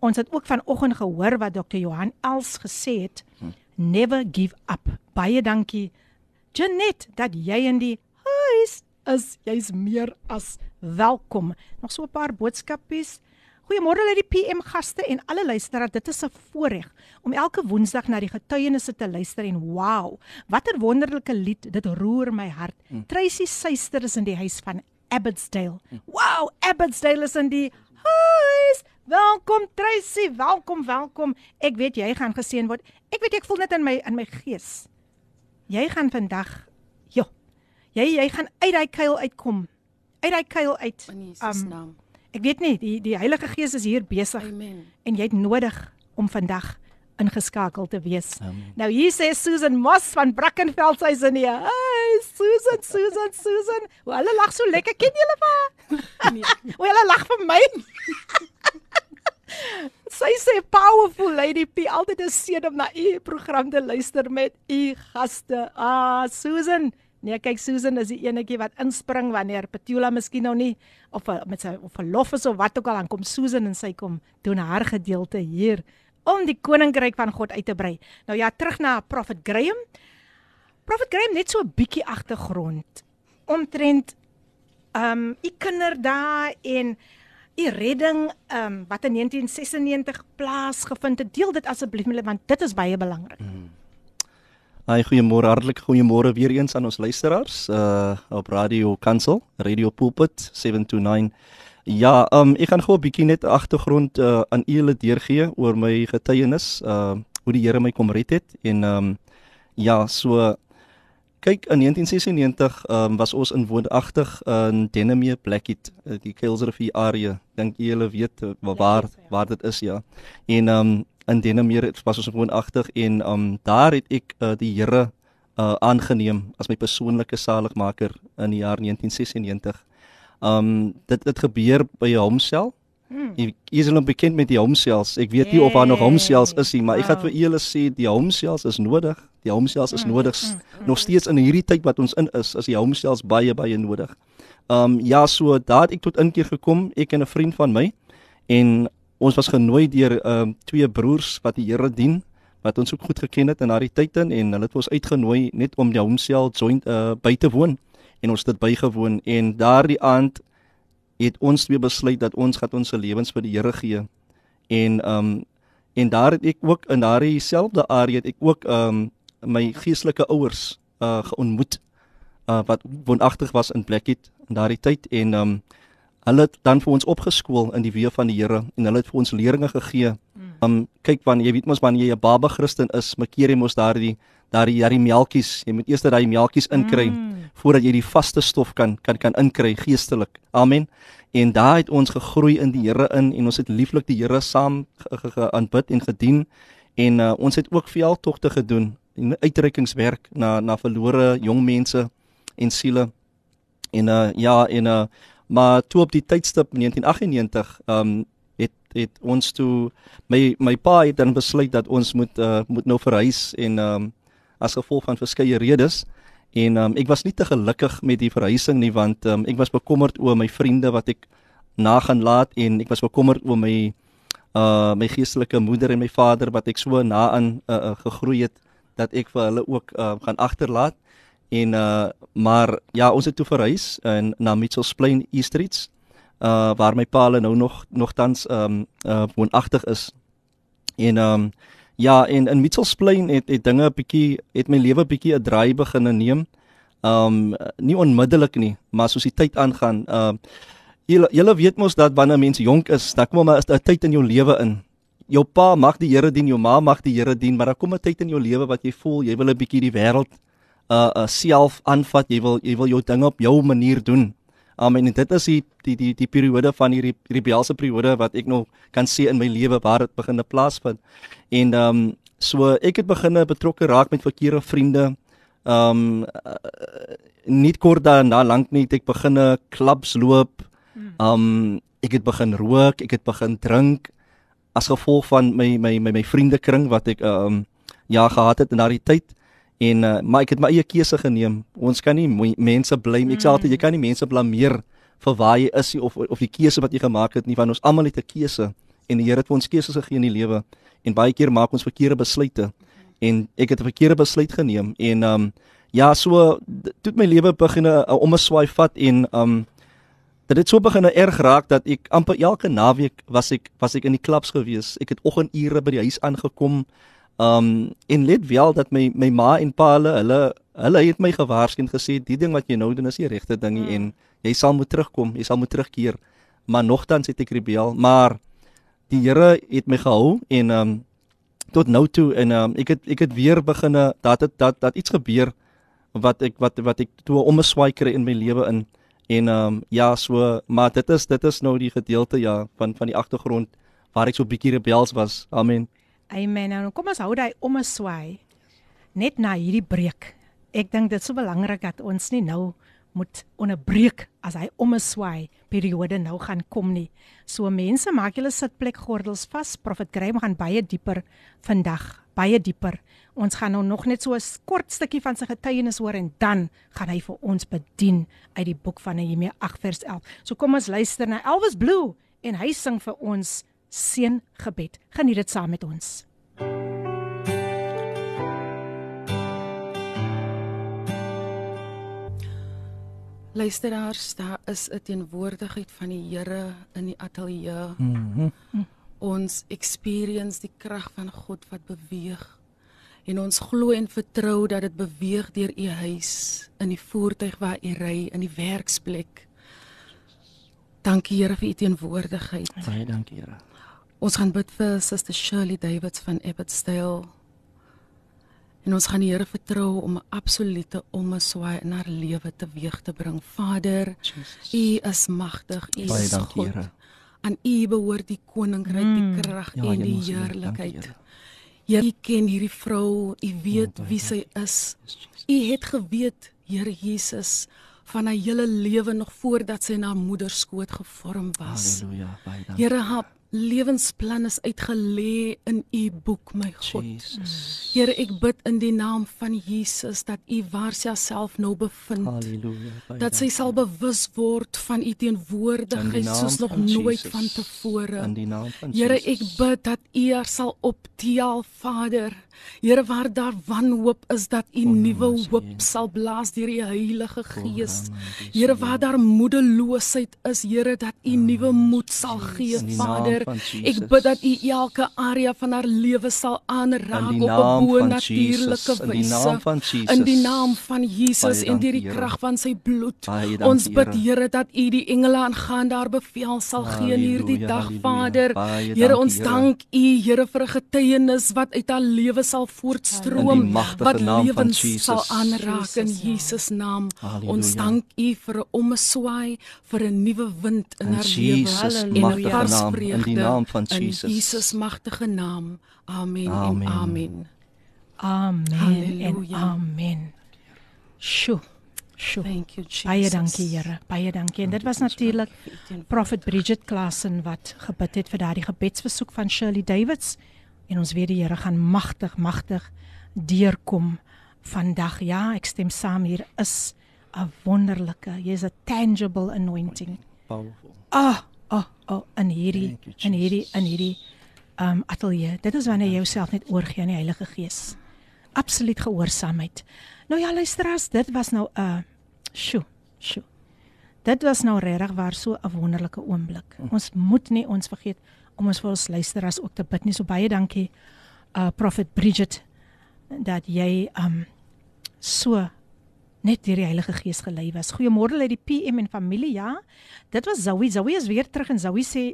Speaker 1: Ons het ook vanoggend gehoor wat Dr. Johan Els gesê het. Never give up. Baie dankie Janet dat jy in die huis is. Jy's meer as welkom. Nog so 'n paar boodskapies. Goeiemôre uit die PM gaste en alle luisteraars. Dit is 'n voorreg om elke Woensdag na die getuienisse te luister en wow, watter wonderlike lied. Dit roer my hart. Mm. Tracy Suster is in die huis van Abbotsdale. Mm. Wow, Abbotsdale is in die huis. Welkom Tracy, welkom, welkom. Ek weet jy gaan geseën word. Ek weet ek voel net in my in my gees. Jy gaan vandag ja. Jy jy gaan uit daai kuil uitkom. Uit daai kuil uit.
Speaker 4: In Jesus
Speaker 1: Um,
Speaker 4: naam.
Speaker 1: Ek weet nie, die die Heilige Gees is hier besig
Speaker 4: Amen.
Speaker 1: en jy het nodig om vandag ingeskakel te wees.
Speaker 3: Amen.
Speaker 1: Nou hier sê Susan Moss van Brackenfell sy's in hier. Hey Susan, Susan, Susan. Hoe hulle lag so lekker. Ken julle haar? Nee. Hoe hulle lag vir my. Sy sê powerful lady P altyd 'n seën om na u program te luister met u gaste. Ah Susan, Nee, kyk Susan is die enetjie wat inspring wanneer Petula miskien nou nie of met sy of verlof is of wat ook al dan kom Susan en sy kom doen haar gedeelte hier om die koninkryk van God uit te brei. Nou ja, terug na Prophet Graham. Prophet Graham net so 'n bietjie agtergrond omtrent ehm um, u kinderdae en u redding ehm um, wat in 1996 plaasgevind het. Deel dit asseblief met want dit is baie belangrik. Mm.
Speaker 3: Hi, goeiemôre, hartlike goeiemôre weer eens aan ons luisteraars uh op Radio Kansel, Radio Pulpit 729. Ja, um ek gaan gou 'n bietjie net agtergrond uh aan julle deurgee oor my getuienis, uh hoe die Here my kom red het en um ja, so kyk in 1996 um was ons in woonagtig in Denham Blackheath, die Kuilsrivier area. Dink julle weet waar waar dit is ja. En um in Denemeer was ons woonagtig en um daar het ek uh, die Here uh aangeneem as my persoonlike saligmaker in die jaar 1996. Um dit dit gebeur by homself. Hmm. Jy is al bekend met die homselfs. Ek weet nie of daar nog homselfs is nie, maar wow. ek gaan vir julle sê die homselfs is nodig. Die homselfs is nodig. Hmm. Hmm. Nog steeds in hierdie tyd wat ons in is, is die homselfs baie baie nodig. Um ja, so daar het ek tot inkeer gekom, ek en 'n vriend van my en ons was genooi deur ehm um, twee broers wat die Here dien wat ons ook goed geken het in daardie tyd in en hulle het ons uitgenooi net om die homself joint uh, by te woon en ons het dit bygewoon en daardie aand het ons twee besluit dat ons gaan ons lewens vir die Here gee en ehm um, en daar het ek ook in daardie selfde area het ek ook ehm um, my geestelike ouers uh geontmoet uh wat woonagtig was in Blackheath in daardie tyd en ehm um, hulle het dan vir ons opgeskool in die weë van die Here en hulle het vir ons leringe gegee. Mm. Um kyk wanneer jy weet mos wanneer jy 'n baba Christen is, makkeer jy mos daardie daardie daardie melktjies. Jy moet eers daai melktjies inkry mm. voordat jy die vaste stof kan kan kan inkry geestelik. Amen. En daar het ons gegroei in die Here in en ons het lieflik die Here saam aanbid en gedien en uh, ons het ook veldtogte gedoen en uitreikingswerk na na verlore jong mense en siele. En uh ja en uh Maar toe op die tydstip 1998, ehm um, het het ons toe my my pa het dan besluit dat ons moet uh, moet nou verhuis en um, as gevolg van verskeie redes en um, ek was nie te gelukkig met die verhuising nie want um, ek was bekommerd oor my vriende wat ek na gaan laat en ek was bekommerd oor my uh my geestelike moeder en my vader wat ek so na aan uh, uh, gegroei het dat ek vir hulle ook uh, gaan agterlaat. En uh maar ja, ons het toe verhuis in na Mitchells Plain East Streets. Uh waar my pa nou nog nogtans um uh woonagtig is. En um ja, en in Mitchells Plain het het dinge 'n bietjie het my lewe bietjie 'n draai begin neem. Um nie onmiddellik nie, maar soos die tyd aangaan, uh julle weet mos dat wanneer mense jonk is, dan kom maar 'n tyd in jou lewe in. Jou pa mag die Here dien, jou ma mag die Here dien, maar daar kom 'n tyd in jou lewe wat jy voel jy wil 'n bietjie die wêreld uh, uh self aanvat. Jy wil jy wil jou ding op jou manier doen. Amen. En dit is die die die die periode van hierdie rebelse periode wat ek nog kan sien in my lewe waar dit begin te plaasvind. En ehm um, so ek het begin betrokke raak met verkeerde vriende. Ehm um, uh, nie kort daarna lank nie het ek begin klubs loop. Hmm. Ehm um, ek het begin rook, ek het begin drink as gevolg van my my my my vriendekring wat ek ehm um, ja gehad het in daardie tyd. En uh, maar ek het my eie keuse geneem. Ons kan nie mense blame. Ek sê altyd jy kan nie mense blameer vir waar jy is of of die keuse wat jy gemaak het nie, want ons almal het 'n keuse en die Here het vir ons keuses gegee in die lewe en baie keer maak ons verkeerde besluite. En ek het 'n verkeerde besluit geneem en um ja, so toe my lewe begin 'n om 'n swaai vat en um dit het so begin erg raak dat ek amper elke naweek was ek was ek in die klubs gewees. Ek het oggendure by die huis aangekom. Um en let wel dat my my ma en pa hulle hulle hulle het my gewaarsku en gesê die ding wat jy nou doen is die regte ding nie en jy sal moet terugkom, jy sal moet terugkeer. Maar nogtans het ek rebel, maar die Here het my gehou en um tot nou toe en um ek het ek het weer beginne dat dit dat dat iets gebeur wat ek wat wat ek toe om 'n swaai kry in my lewe in en um ja so maar dit is dit is nou die gedeelte ja van van die agtergrond waar ek so bietjie rebels was. Amen.
Speaker 1: Amen. Nou kom ons hou daai om 'n swaai net na hierdie breek. Ek dink dit is so belangrik dat ons nie nou moet onderbreek as hy om 'n swaai periode nou gaan kom nie. So mense, maak julle sitplek gordels vas. Prophet Graham gaan baie dieper vandag, baie dieper. Ons gaan nou nog net so 'n kort stukkie van sy getuienis hoor en dan gaan hy vir ons bedien uit die boek van Nehemia 8 vers 11. So kom ons luister na Elvis Blue en hy sing vir ons seëngebed. Geniet dit saam met ons.
Speaker 4: Luisteraars, daar is 'n teenwoordigheid van die Here in die ateljee.
Speaker 3: Mm
Speaker 4: Ons experience die krag van God wat beweeg. En ons glo en vertrou dat dit beweeg deur u huis, in die voertuig waar u ry, in die werksplek. Dankie Here vir u teenwoordigheid.
Speaker 3: Baie dankie, Here.
Speaker 4: Ons gaan bid vir Suster Shirley Davids van Abbotsdale. En ons gaan die Here vertrou om 'n absolute omswaai in haar lewe teweeg te bring. Vader,
Speaker 3: Jesus.
Speaker 4: U is magtig, U is
Speaker 3: dankie,
Speaker 4: God.
Speaker 3: Here.
Speaker 4: Aan U behoort die koninkryk,
Speaker 1: Mm.
Speaker 4: die krag
Speaker 3: Ja,
Speaker 4: en die heerlikheid.
Speaker 3: Here.
Speaker 4: U ken hierdie vrou, U weet
Speaker 3: baie
Speaker 4: wie sy is. U het geweet, Here Jesus, van haar hele lewe nog voordat sy in haar moeder skoot gevorm was.
Speaker 3: Halleluja. Baie dankie.
Speaker 4: Here, lewensplan is uitgelê in U boek, my God.
Speaker 3: Jesus.
Speaker 4: Here, ek bid in die naam van Jesus dat U waar sy self nou bevind.
Speaker 3: Halleluja.
Speaker 4: Dat sy sal bewus word van U teenwoordigheid soos nog nooit
Speaker 3: Jesus.
Speaker 4: van tevore.
Speaker 3: in die naam van
Speaker 4: Here,
Speaker 3: Jesus.
Speaker 4: ek bid dat U haar sal optel, Vader. Here, waar daar wanhoop is, dat U nuwe hoop sal blaas deur die Heilige Gees. Here, waar daar moedeloosheid is, Here, dat U nuwe moed sal gee, Vader. Ek bid dat U elke area van haar lewe sal aanraak op 'n
Speaker 3: naam van
Speaker 4: bo-natuurlike
Speaker 3: Jesus. In die naam
Speaker 4: wyse.
Speaker 3: van Jesus.
Speaker 4: In die naam van Jesus en deur die krag van sy bloed. Ons bid
Speaker 3: Here.
Speaker 4: Dat U die engele aangaan daar beveel sal gee in hierdie dag. Vader. Here, ons dank U, Here, vir 'n getuienis wat uit haar lewe sal voortstroom,
Speaker 3: In
Speaker 4: wat
Speaker 3: naam van
Speaker 4: lewens
Speaker 3: Jesus.
Speaker 4: sal aanraak in
Speaker 1: Jesus naam.
Speaker 3: Halleluja.
Speaker 4: Ons dank U vir 'n omswaai, vir 'n nuwe wind in
Speaker 3: In
Speaker 4: haar lewe
Speaker 3: Jesus
Speaker 4: en 'n
Speaker 1: magtige
Speaker 4: vars
Speaker 3: naam, in die naam van
Speaker 4: In
Speaker 3: Jesus.
Speaker 4: Jesus magtige naam. Amen,
Speaker 3: Amen.
Speaker 4: en amen.
Speaker 1: Amen
Speaker 4: Halleluja.
Speaker 1: en amen. Sjoe. Sjoe.
Speaker 4: Thank you Jesus.
Speaker 1: Baie dankie Here. Baie dankie. En dit was natuurlik Prophet Bridget Klassen wat gebid het vir daardie gebedsversoek van Shirley Davids en ons weet die Here gaan magtig magtig deurkom vandag. Ja, ek stem saam hier is 'n wonderlike, jy's 'n tangible anointing.
Speaker 3: Powerful.
Speaker 1: Ah, ah, ah in hierdie
Speaker 3: you,
Speaker 1: in hierdie in hierdie um ateljee. Dit is wanneer jy jouself net oorgee aan die Heilige Gees. Absoluut gehoorsaamheid. Nou ja, luisteraars, dit was nou 'n uh, sjoe, sjoe. Dit was nou regtig waar so 'n wonderlike oomblik. Ons moet nie ons vergeet om ons vir ons luisteraars ook te bid nie. So baie dankie uh Prophet Bridget dat jy um so net deur die Heilige Gees gelei was. Goeiemôre uit die PM en familie, ja. Dit was Zoe. Zoe is weer terug en Zoe sê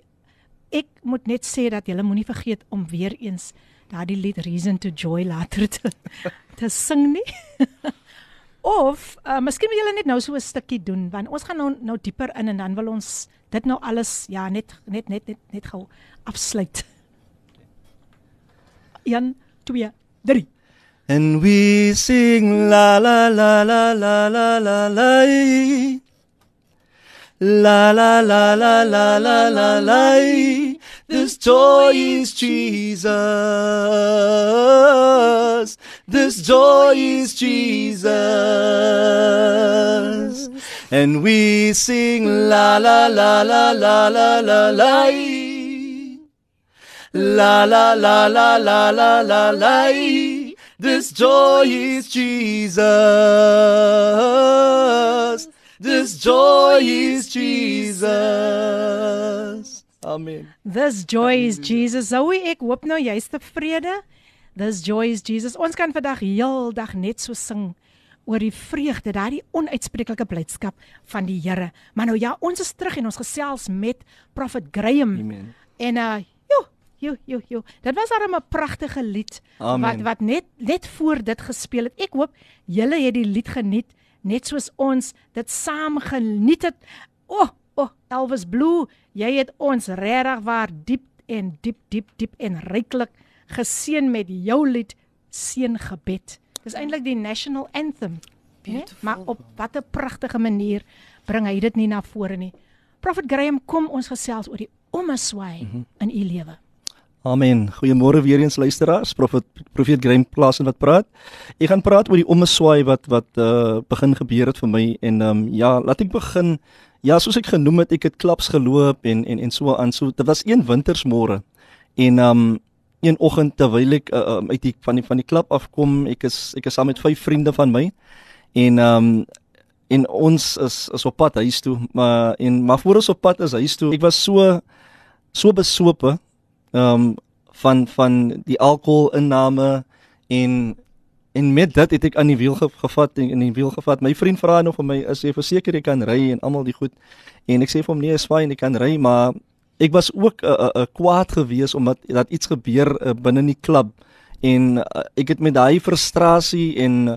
Speaker 1: ek moet net sê dat julle moenie vergeet om weer eens daardie lied Reason to Joy later te te sing nie. of uh, miskien wil julle net nou so 'n stukkie doen want ons gaan nou nou dieper in en dan wil ons dit nou alles ja net net net net, net gou afsluit. 1 2 3
Speaker 3: And we sing la la la la la la la la ee. La la la la la la la la ee. This joy is Jesus. This joy is Jesus. And we sing la la la la la la la la. La la la la la la la la. This joy is Jesus. This joy is Jesus. Amen.
Speaker 1: This joy is Jesus. Zoe, ek hoop nou jy's tevrede. This joy is Jesus. Ons kan vandag heeldag net so sing oor die vreugde, daardie onuitspreeklike blydskap van die Here. Maar nou ja, ons is terug en ons gesels met Prophet Graham.
Speaker 3: Amen.
Speaker 1: En uh jo, jo, jo, jo. Dit was darem 'n pragtige lied
Speaker 3: Amen.
Speaker 1: wat wat net net voor dit gespeel het. Ek hoop julle het die lied geniet net soos ons dit saam geniet het. O, oh, o, oh, Elvis Blue, jy het ons regtig waar diep en diep diep diep en ryklik geseën met jou lied Seëngebed. Dis eintlik die national anthem. Nee? Maar op watter pragtige manier bring hy dit nie na vore nie. Prophet Graham, kom ons gesels oor die ommeswaai mm -hmm. in u lewe.
Speaker 3: Amen. Goeiemôre weer eens luisteraars. Profet Profeet Graham Klaas wat praat. Ek gaan praat oor die ommeswaai wat wat uh begin gebeur het vir my en ehm um, ja, laat ek begin. Ja, soos ek genoem het, ek het klaps geloop en en en so aan. So dit was een wintersmôre. En um, een oggend terwyl ek uh, um, uit die van die van die klap afkom, ek is ek is saam met vyf vriende van my. En um, en ons is is op pad huis toe, maar en maar voor ons op pad is huis toe, ek was so so besope ehm um, van van die alkoholinname en en met dit het ek aan die wiel gevat en in die wiel gevat. My vriend vra nog vir my, "Is jy verseker jy kan ry?" en almal die goed. En ek sê vir hom, "Nee, is fyn, ek kan ry, maar ek was ook 'n uh, 'n uh, kwaad geweest omdat dat iets gebeur uh, binne die klub en uh, ek het met daai frustrasie en uh,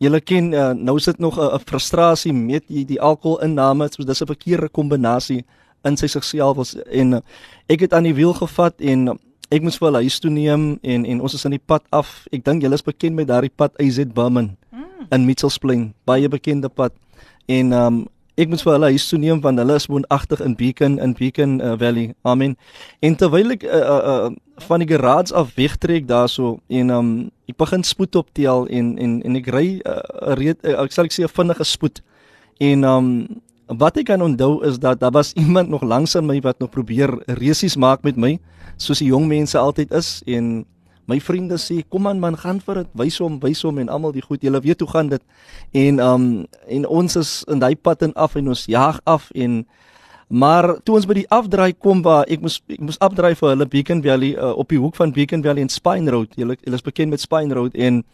Speaker 3: Julle ken uh, nou sit nog 'n uh, frustrasie met die, die alkoholinname, so dis 'n verkeerde kombinasie in sy sigself was en uh, ek het aan die wiel gevat en uh, ek moes vir huis toe neem en en ons is aan die pad af. Ek dink julle is bekend met daardie pad AZ Bumman mm. in Mitchells Plain, baie bekende pad. En um ek moes vir hulle huis toe neem want hulle is woonagtig in Beacon in Beacon uh, Valley. Amen. En terwyl ek uh, uh, uh, van die garage af wegtrek daarso en um ek begin spoed optel en en en ek ry uh, reed uh, ek sal ek sê 'n vinnige spoed. En um wat ek kan onthou is dat daar was iemand nog langs aan my wat nog probeer resies maak met my soos die jong mense altyd is en my vriende sê kom aan man gaan vir dit wys hom wys hom en almal die goed julle weet hoe gaan dit? En um en ons is in daai pad en af en ons jaag af en maar toe ons by die afdraai kom waar ek moes ek moes afdraai vir hulle Beacon Valley uh, op die hoek van Beacon Valley en Spine Road. Julle julle is bekend met Spine Road en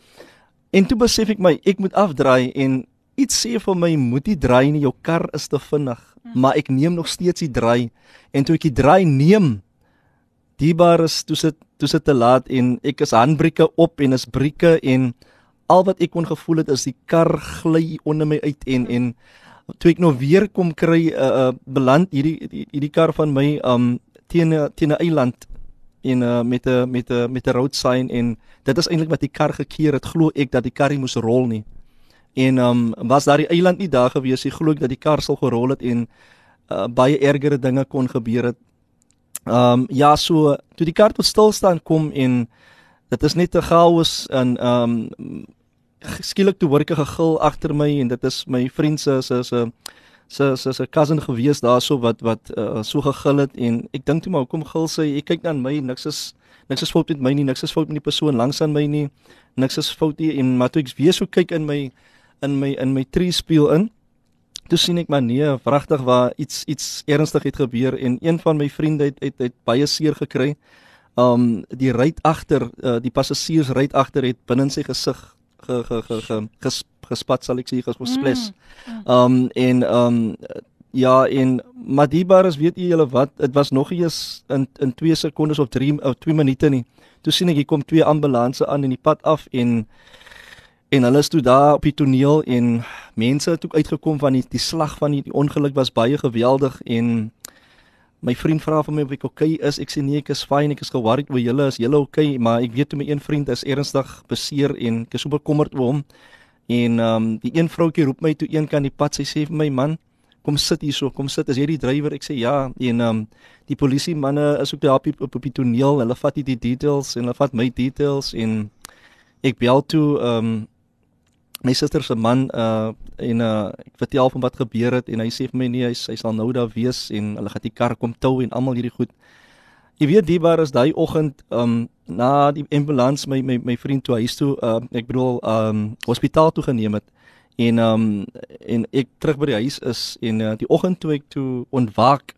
Speaker 3: en toe besef ek my ek moet afdraai en iets sê vir my moet jy draai nie jou kar is te vinnig. Hmm. maar ek neem nog steeds die draai. En toe ek die draai neem die bar is toe sit toe sit te laat en ek is handbrieke op en is brieke en al wat ek kon gevoel het is die kar gly onder my uit en en toe ek nou weer kom kry uh, uh, beland hierdie hierdie kar van my um teen teen 'n eiland en uh, met 'n met 'n met 'n road sign en dit is eintlik wat die kar gekeer het. Glo ek dat die kar nie moes rol nie en um was daar die eiland nie daar gewees nie glo ek dat die kar sal gerol het en uh, baie ergere dinge kon gebeur het. Um, ja, so toe die kar tot stilstand kom en dit is net 'n chaos en um, skielik toe hoor ek 'n gegil agter my en dit is my vriend se se se se se se cousin gewees daarso wat wat uh, so gegil het en ek dink toe maar hoekom gil sy? Ek kyk dan my niks is niks is fout met my nie niks is fout met die persoon langs aan my nie niks is fout nie en maar toe ek weer so kyk in my in my in my tree speel in toe sien ek maar nee, vragtig waar iets iets ernstig het gebeur en een van my vriende het het, het baie seer gekry. Um die ry agter, uh, die passasiers ry agter het binne sy gesig ge, ge, ge, ge, ges, gespat sal ek sê gesples. Mm, mm. Um en um ja en Madiba is weet julle wat, dit was nog eers in in 2 sekondes of 3 of 2 minute nie. Toe sien ek hier kom twee ambulanses aan in die pad af en en hulle is toe daar op die toneel en mense het ook uitgekom van die die slag van die, die ongeluk was baie geweldig en my vriend vra vir my of ek okay is. Ek sê nee ek is fyn ek is geworried oor julle is julle okay? Maar ek weet toe my een vriend is ernstig beseer en ek is so bekommerd oor hom. En ehm um, die een vroutjie roep my toe een kan die pad. Sy sê vir my man kom sit hier so kom sit. Is jy die drywer ek sê ja. En ehm um, die polisie manne is ook daar op, op, op die toneel. Hulle vat die details en hulle vat my details en ek bel toe ehm um, my suster se man uh en uh ek vertel hom wat gebeur het en hy sê vir my nee hy, hy sal nou daar wees en hulle gaan die kar kom tou en almal hierdie goed. Jy weet die bar is daai oggend um na die ambulans my my my vriend toe huis toe uh ek bedoel um hospitaal toe geneem het en um en ek terug by die huis is en uh, die oggend toe ek toe ontwaak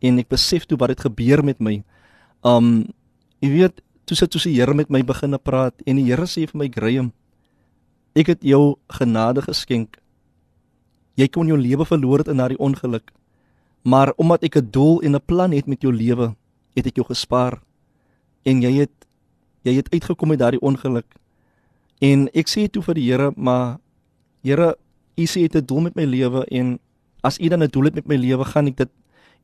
Speaker 3: en ek besef toe wat het gebeur met my. Um jy weet toe sit toe se Here met my begin praat en die Here sê vir my Graham Ek het jou genade geskenk. Jy kon jou lewe verloor het in daardie ongeluk. Maar omdat ek 'n doel en 'n plan het met jou lewe, het ek jou gespaar. En jy het jy het uitgekom uit daardie ongeluk. En ek sê toe vir die Here, maar Here, U sê jy het 'n doel met my lewe en as U dan 'n doel het met my lewe, gaan ek dit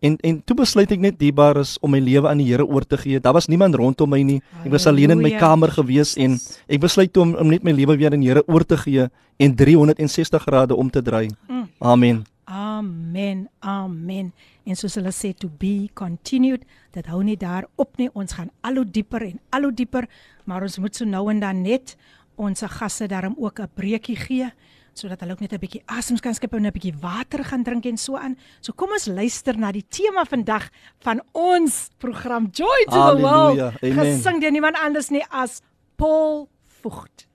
Speaker 3: En en toe besluit ek net diebaar is om my lewe aan die Here oor te gee. Daar was niemand rondom my nie. Ek was alleen in my kamer gewees en ek besluit toe om, om net my lewe weer aan die Here oor te gee en 360 grade om te draai.
Speaker 1: Mm.
Speaker 3: Amen.
Speaker 1: Amen. Amen. En soos hulle sê to be continued, dit hou nie daar op nie. Ons gaan al hoe dieper en al hoe dieper, maar ons moet so nou en dan net ons gasse daarom ook 'n breekie gee sodat hulle ook net 'n bietjie asem kan skep en 'n bietjie water gaan drink en so aan. So kom ons luister na die tema vandag van ons program Joy to the World.
Speaker 3: Halleluja. Amen.
Speaker 1: Gesing deur niemand anders nie as Paul Vogt.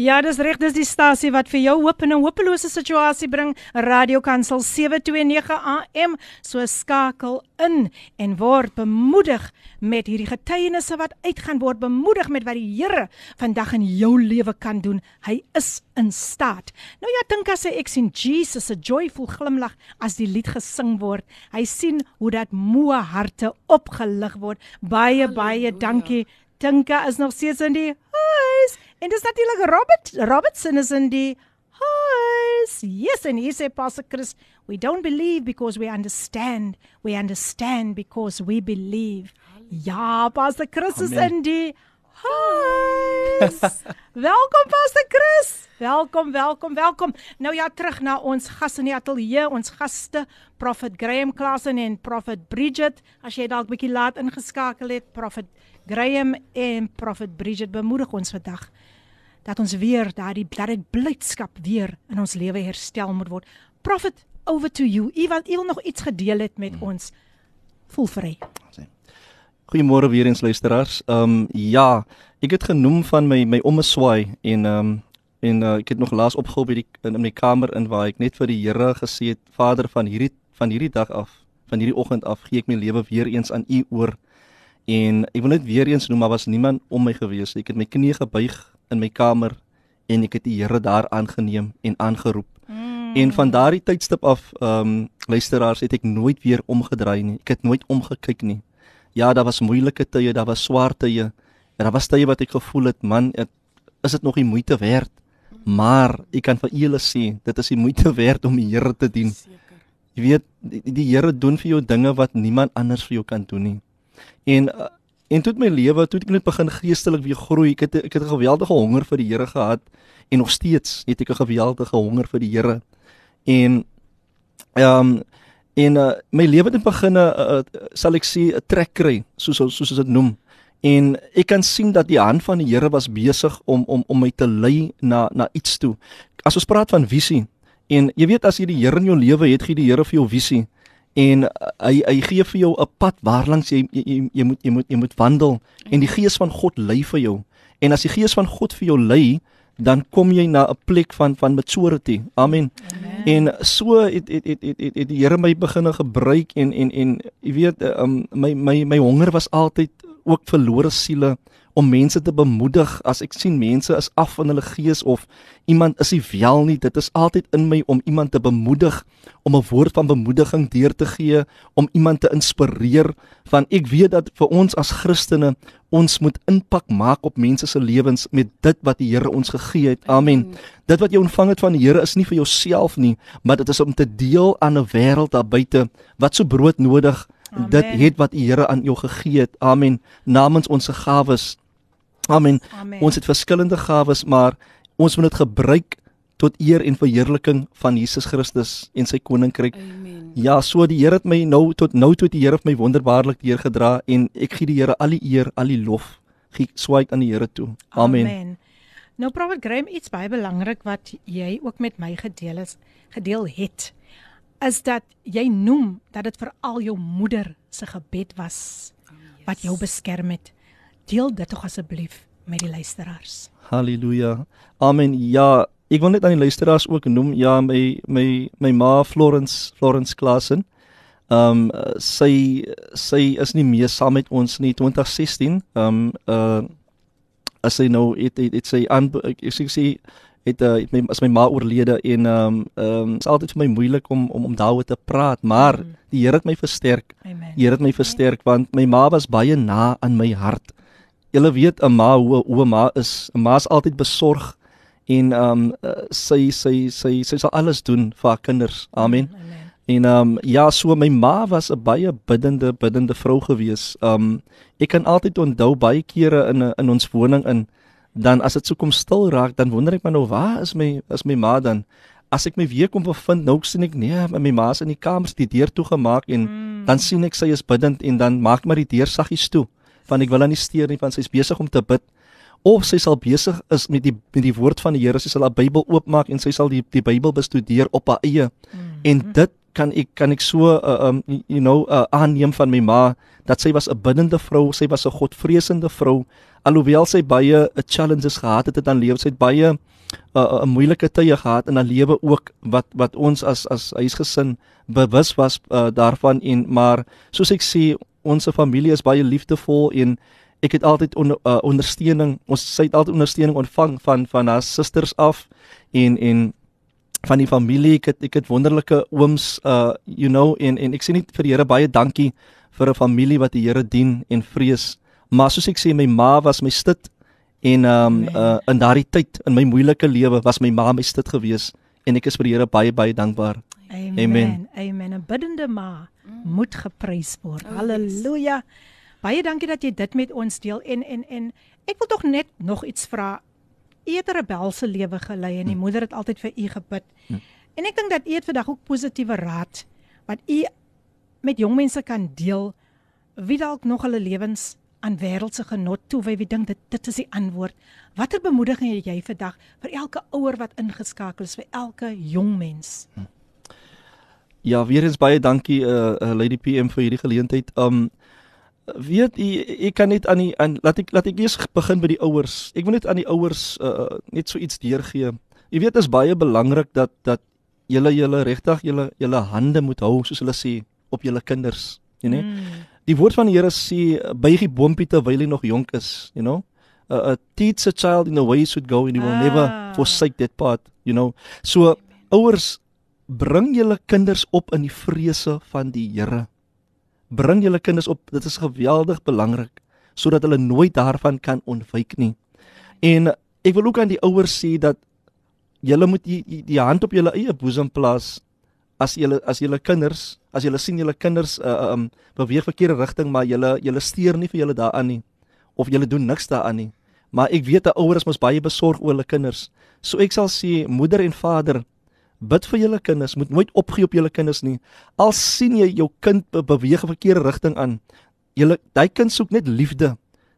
Speaker 1: Ja, dis reg, dis die stasie wat vir jou hoop in 'n hopelose situasie bring. Radio Kansel 729 AM. So skakel in en word bemoedig met hierdie getuienisse wat uitgaan word bemoedig met wat die Here vandag in jou lewe kan doen. Hy is in staat. Nou ja, dink as ek sien Jesus se joyful glimlag as die lied gesing word. Hy sien hoe dat moe harte opgelig word. Baie baie dankie. Tinka is nog steeds in die huis. En dis natuurlik Robert Robertson is in die huis. Yes, en hier sê Pastor Chris, we don't believe because we understand. We understand because we believe. Ja, Pastor Chris is
Speaker 3: Amen.
Speaker 1: in die huis. welkom Pastor Chris. Welkom, welkom, welkom. Nou ja, terug na ons gas in die ateljee, ons gaste, Prophet Graham Klassen en Prophet Bridget. As jy dalk bietjie laat ingeskakel het, Prophet Graham en Prophet Bridget bemoedig ons vandag dat ons weer daardie dat dit blydskap weer in ons lewe herstel moet word. Prophet, over to you. U wil u wil nog iets gedeel het met ons. Voel vry.
Speaker 3: Goeiemôre weer eens luisteraars. Ehm um, ja, ek het genoem van my my ommeswaai en ehm um, en uh, ek het nog laas opgehou by die in, in my kamer in waar ek net vir die Here gesê het, Vader, van hierdie van hierdie dag af, van hierdie oggend af, gee ek my lewe weer eens aan U oor. En ek wil net weer eens noem, maar was niemand om my gewees. nie. Ek het my knieë gebuig in my kamer en ek het die Here daar aangeneem en aangeroep. Mm. En van daardie tydstip af, ehm um, luisteraars, het ek nooit weer omgedraai nie. Ek het nooit omgekyk nie. Ja, daar was moeilike tye, daar was swaar tye. En daar was tye wat ek gevoel het, man, het, is dit nog die moeite werd? Maar ek kan vir julle sê, dit is die moeite werd om die Here te dien. Jy weet, die, die Here doen vir jou dinge wat niemand anders vir jou kan doen nie. En uh, en toe het my lewe, toe ek net begin geestelik weer groei. Ek het ek het 'n geweldige honger vir die Here gehad en nog steeds het ek 'n geweldige honger vir die Here. En ehm um, en uh, my lewe het begin 'n uh, uh, sal ek sê 'n trek kry, soos soos dit noem. En ek kan sien dat die hand van die Here was besig om om om my te lei na na iets toe. As ons praat van visie en jy weet as jy die Here in jou lewe het, gee die Here vir jou visie en uh, hy hy gee vir jou 'n pad waarlangs jy jy, jy jy moet jy moet jy moet wandel en die gees van God lei vir jou. En as die gees van God vir jou lei, dan kom jy na 'n plek van van maturity. Amen. Amen. En so het het het het, het, het die Here my begin gebruik en en en jy weet um, my my my honger was altyd ook verlore siele om mense te bemoedig as ek sien mense is af van hulle gees of iemand is nie wel nie dit is altyd in my om iemand te bemoedig om 'n woord van bemoediging deur te gee om iemand te inspireer van ek weet dat vir ons as Christene ons moet impak maak op mense se lewens met dit wat die Here ons gegee het amen dit wat jy ontvang het van die Here is nie vir jouself nie maar dit is om te deel aan 'n wêreld daar buite wat so brood nodig Amen. dit het wat die Here aan jou gegee het. Amen. Namens ons gawes. Amen. Amen. Ons het verskillende gawes, maar ons moet dit gebruik tot eer en verheerliking van Jesus Christus en sy koninkryk. Amen. Ja, so die Here het my nou tot nou tot die Here het my wonderbaarlik deurgedra en ek gee die Here al die eer, al die lof. Gee swaai aan die Here toe. Amen. Amen.
Speaker 1: Nou Prophet Graham, iets baie belangrik wat jy ook met my gedeel is, gedeel het is dat jy noem dat dit vir al jou moeder se gebed was oh, yes. wat jou beskerm het. Deel dit tog asseblief met die luisteraars.
Speaker 3: Halleluja. Amen. Ja, ek wil net aan die luisteraars ook noem, ja, my my my ma Florence Florence Klassen. Ehm um, sy sy is nie meer saam met ons nie 2016. Ehm um, uh as sy nou het het, het sy aan ek sê sê het uh, het my as my ma oorlede en ehm um, ehm um, is altyd vir my moeilik om om om daaroor te praat, maar mm. die Here het my versterk. Amen. Die Here het my versterk want my ma was baie na aan my hart. Julle weet 'n ma hoe hoe 'n ma is. 'n Ma is altyd besorg en ehm um, uh, sy sy sy sy sal alles doen vir haar kinders. Amen. Mm, amen. En ehm um, ja, so my ma was 'n baie biddende biddende vrou gewees. Ehm um, ek kan altyd onthou baie kere in in ons woning in dan as dit so kom stil raak, dan wonder ek maar nou waar is my is my ma dan? As ek my weer kom bevind, nou sien ek nee, my ma is in die kamer, die deur toegemaak en mm. dan sien ek sy is biddend en dan maak maar die deur saggies toe. Want ek wil aan nie steur nie, want sy's besig om te bid of sy sal besig is met die met die woord van die Here, sy sal haar Bybel oopmaak en sy sal die die Bybel bestudeer op haar eie. Mm. En dit kan ek kan ek so uh, um you know uh, aanneem van my ma dat sy was 'n biddende vrou, sy was 'n godvreesende vrou alhoewel sy baie uh, challenges gehad het in haar lewe, sy het baie 'n uh, uh, moeilike tye gehad in haar lewe ook wat wat ons as as huisgesin bewus was uh, daarvan en maar soos ek sê ons familie is baie liefdevol en ek het altyd onder, uh, ondersteuning ons sy het altyd ondersteuning ontvang van van haar susters af en en van die familie. Ek het ek het wonderlike ooms uh you know en en ek sê net vir die Here baie dankie vir 'n familie wat die Here dien en vrees. Maar soos ek sê my ma was my stit en um uh, in daardie tyd in my moeilike lewe was my ma my stit gewees en ek is vir die Here baie baie dankbaar
Speaker 1: amen amen, amen. 'n biddende ma moet geprys word oh, haleluja yes. Baie dankie dat jy dit met ons deel en en en ek wil tog net nog iets vra. U het 'n rebelse lewe gelei en die hm. moeder het altyd vir u gebid. Hm. En ek dink dat u het vandag ook positiewe raad wat u met jong mense kan deel wie dalk nog hulle lewens aan wêreldse genot toe wie dink dit dit is die antwoord. Watter bemoediging het jy vandag vir elke ouer wat ingeskakel is vir elke jong mens? Hm.
Speaker 3: Ja, weer eens baie dankie uh, uh Lady PM vir hierdie geleentheid. Um weet ek kan net aan die aan laat ek laat ek eers begin by die ouers. Ek wil net aan die ouers uh, net so iets deurgee. Jy weet dit is baie belangrik dat dat julle julle regtig julle julle hande moet hou soos hulle sê op julle kinders, jy weet. Mm. Die woord van die Here sê buig die boompie terwyl hy nog jonk is, you know. Uh, uh teach a child in the way he should go and he will ah. never forsake that path, you know. So ouers bring julle kinders op in die vrese van die Here bring julle kinders op. Dit is geweldig belangrik sodat hulle nooit daarvan kan ontwyk nie. En ek wil ook aan die ouers sê dat julle moet die, die, die hand op julle eie boesem plaas as julle as julle kinders, as julle sien julle kinders uh, um beweeg verkeerde rigting, maar julle julle steur nie vir julle daaraan nie of julle doen niks daaraan nie. Maar ek weet 'n ouer is mos baie besorg oor hulle kinders. So ek sal sê moeder en vader Bid vir julle kinders, moet nooit opgee op julle kinders nie. Al sien jy jou kind be beweeg 'n verkeerde rigting aan, julle daai kind soek net liefde.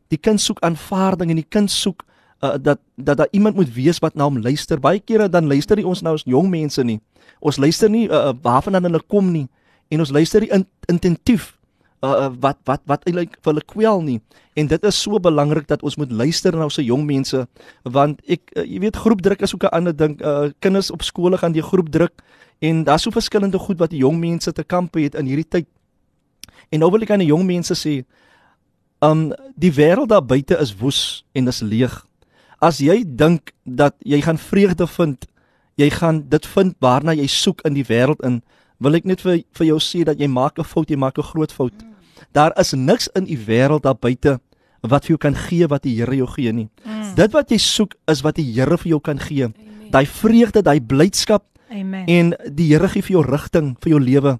Speaker 3: Die kind soek aanvaarding en die kind soek uh, dat dat daar iemand moet wees wat na hom luister. Baie kere dan luister nie ons nou as jong mense nie. Ons luister nie uh, waarvan hulle kom nie en ons luister nie in, intentief uh, wat wat wat eintlik vir hulle kwel nie. En dit is so belangrik dat ons moet luister na ons jong mense want ek uh, jy weet groepdruk is ook 'n ander ding. Uh, kinders op skole gaan die groepdruk en daar's so verskillende goed wat die jong mense te kampe het in hierdie tyd. En nou wil ek aan die jong mense sê, um die wêreld daar buite is woes en is leeg. As jy dink dat jy gaan vreugde vind, jy gaan dit vind waarna jy soek in die wêreld in, wil ek net vir vir jou sê dat jy maak 'n fout, jy maak 'n groot fout. Mm. Daar is niks in die wêreld daar buite wat vir jou kan gee wat die Here jou gee nie. Mm. Dit wat jy soek is wat die Here vir jou kan gee. Daai vreugde, daai blydskap. Amen. En die Here gee vir jou rigting vir jou lewe.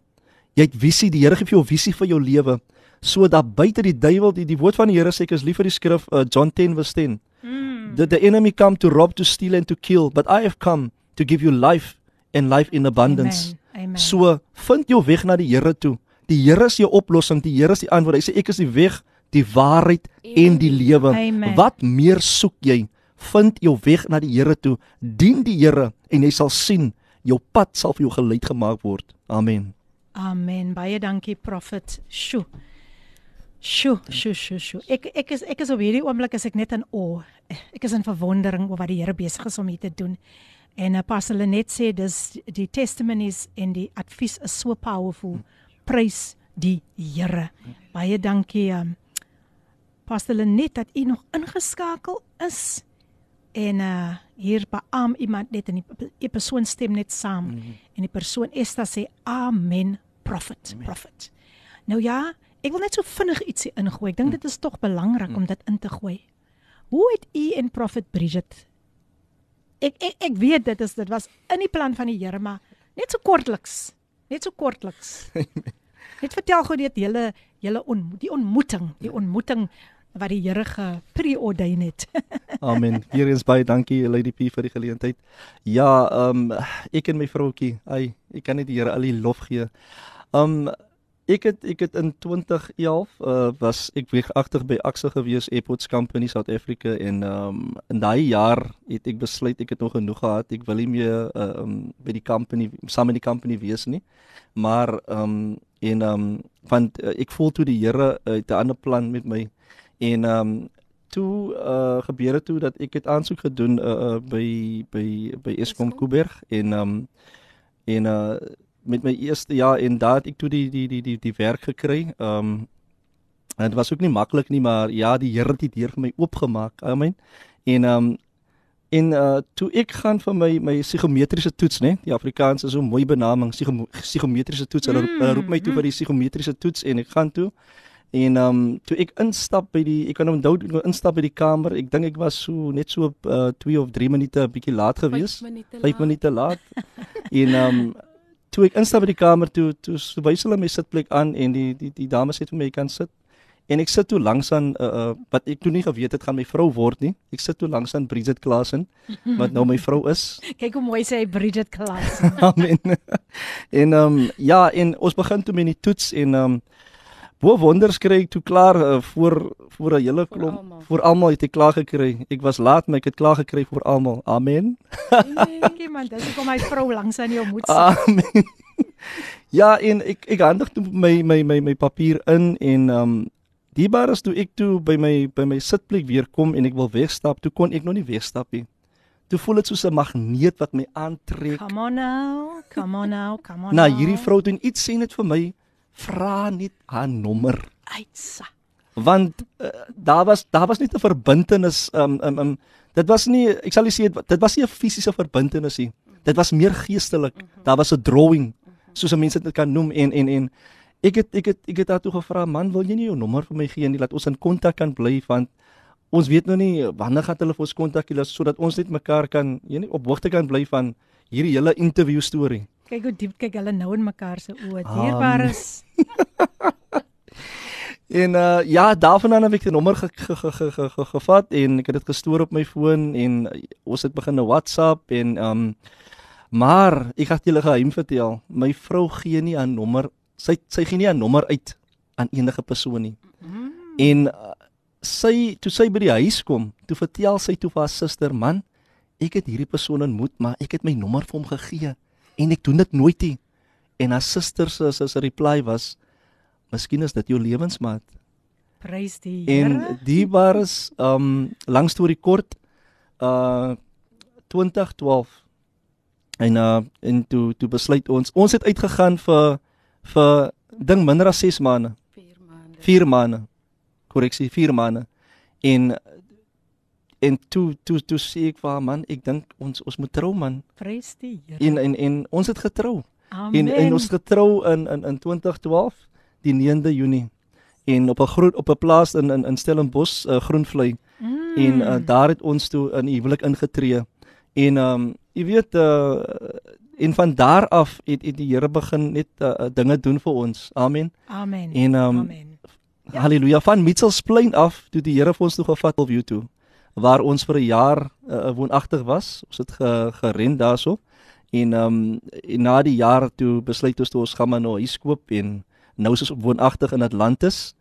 Speaker 3: Jy het visie, die Here gee vir jou visie vir jou lewe. So dat buite die duiwel, die die woord van die Here sê ek is lief vir die skrif uh, John 10 vers 10. Mm. The, the enemy come to rob, to steal and to kill, but I have come to give you life and life in abundance. Amen. Amen. So vind jou weg na die Here toe. Die Here is jou oplossing, die Here is die antwoord. Hy sê ek is die weg, die waarheid en die lewe. Wat meer soek jy? Vind jou weg na die Here toe. Dien die Here en jy sal sien jou pad sal vir jou geleid gemaak word. Amen.
Speaker 1: Amen. Baie dankie Prophet. Sjoe. Sjoe, sjoe, sjoe, sjoe. Ek ek is ek is op hierdie oomblik as ek net in o. Ek is in verwondering oor wat die Here besig is om hier te doen. En uh, Pastor Lenet sê dis die testimonies en die advies is so powerful. Hmm prys die Here. Baie dankie um Pastor Lenet dat u nog ingeskakel is. En uh hier beam iemand net in die, die persoon stem net saam. Mm -hmm. En die persoon Esta sê amen prophet, amen. prophet. Nou ja, ek wil net so vinnig ietsie ingooi. Ek dink mm. dit is tog belangrik mm. om dit in te gooi. Hoe het u en prophet Bridget Ek ek ek weet dit is dit was in die plan van die Here, maar net so kortliks Net so kortliks. Net vertel gou net julle julle on, die ontmoeting, die ontmoeting wat die Here gepreordain het.
Speaker 3: Amen. Hier is baie dankie Lady P vir die geleentheid. Ja, ehm um, ek en my vroutjie, ai, ek kan net die Here al die lof gee. Ehm um, ek het ek het in 2011 uh, was ek wegagtig by Axa gewees Airports Company South Africa en um, in daai jaar het ek besluit ek het nog genoeg gehad. Ek wil nie meer ehm um, by die company saam met die company wees nie. Maar ehm um, en ehm um, want uh, ek voel toe die Here uh, het 'n ander plan met my En ehm um, toe uh gebeur dit toe dat ek het aansoek gedoen uh, uh by by by Eskom Kuiberg en ehm um, en uh met my eerste jaar en daar het ek toe die die die die die werk gekry. Ehm um, en dit was ook nie maklik nie, maar ja, die Here het die deur vir my oopgemaak. Amen. En ehm um, en uh toe ek gaan vir my my psigometriese toets, né? Die Afrikaans is so 'n mooi benaming, psigometriese toets. Hulle mm, roep my toe mm. vir die psigometriese toets en ek gaan toe En ehm um, toe ek instap by die ek kan onthou toe ek instap by die kamer, ek dink ek was so net so 2 uh, of 3 minute 'n bietjie laat gewees. 5 minute laat. en ehm um, toe ek instap by die kamer toe toe wys hulle my sitplek aan en die die die dames het vir my kan sit. En ek sit toe langs aan uh, uh wat ek toe nie geweet het gaan my vrou word nie. Ek sit toe langs aan Bridget Klasen wat nou my vrou is.
Speaker 1: Kyk hoe mooi sy Bridget Klasen.
Speaker 3: Amen. en ehm um, ja, en ons begin toe met die toets en ehm um, Bo wonders kry ek toe klaar uh, voor voor 'n hele klomp vir almal het ek klaar gekry. Ek was laat, maar ek het klaar gekry vir almal. Amen.
Speaker 1: Dankie man, dis kom my vrou langs aan jou moed.
Speaker 3: Amen. ja, en ek ek handig toe my my my my papier in en ehm um, die bar is toe ek toe by my by my sitplek weer kom en ek wil wegstap, toe kon ek nog nie wegstap nie. Toe voel dit soos 'n magneet wat my aantrek.
Speaker 1: Come on now, come on now, come on.
Speaker 3: Nou, hierdie vrou doen iets sien dit vir my vra net haar nommer.
Speaker 1: Uitsa.
Speaker 3: Want uh, daar was daar was net 'n verbintenis um, um um dit was nie ek sal sê dit was nie 'n fisiese verbintenis nie. Dit was meer geestelik. Daar was 'n drawing soos mense dit kan noem en en en ek het ek het ek het daartoe gevra man wil jy nie jou nommer vir my gee nie? Laat ons in kontak kan bly want ons weet nou nie wanneer gaan hulle vir ons kontak hê sodat ons net mekaar kan jy nie op hoogte kan bly van hierdie hele interview storie
Speaker 1: Kyk hoe diep kyk hulle nou in mekaar se oë. Dierbaar is.
Speaker 3: en uh ja, daarvandaan heb ek die nommer gevat en ek het dit gestoor op my foon en ons het begin 'n WhatsApp en um maar ek het julle geheim vertel. My vrou gee nie 'n nommer. Sy sy gee nie 'n nommer uit aan enige persoon nie. Mm. En uh, sy toe sy by die huis kom, toe vertel sy toe vir haar suster, "Man, ek het hierdie persoon ontmoet, maar ek het my nommer vir hom gegee." En ek doen dit nooit nie. En haar suster se se reply was: "Miskien is dit jou lewensmaat."
Speaker 1: Prys die Here.
Speaker 3: En die was um lank storie kort uh 2012. En uh en toe toe besluit ons ons het uitgegaan vir vir ding minder as 6 maande. 4 maande. 4 maande. Korreksie, 4 maande. En en toe toe toe sê ek vir man, ek dink ons ons moet trou man.
Speaker 1: Prys die Here.
Speaker 3: En en en ons het getrou.
Speaker 1: Amen.
Speaker 3: En en ons getrou in in in 2012 die 9de Junie en op 'n groot op 'n plaas in in in Stellenbosch, uh, Groenvlei. Mm. En uh, daar het ons toe in huwelik ingetree. En ehm um, jy weet uh en van daar af het, het die Here begin net uh, dinge doen vir ons. Amen.
Speaker 1: Amen.
Speaker 3: En ehm um, Amen. Ja. Halleluja. Van Mitchells Plain af toe die Here vir ons toe gevat op YouTube waar ons vir 'n jaar uh, woonagtig was. Ons het ge, geren daarso. En ehm um, en na die jaar toe besluit ons toe ons gaan maar nou huis koop en nou is ons woonagtig in Atlantis.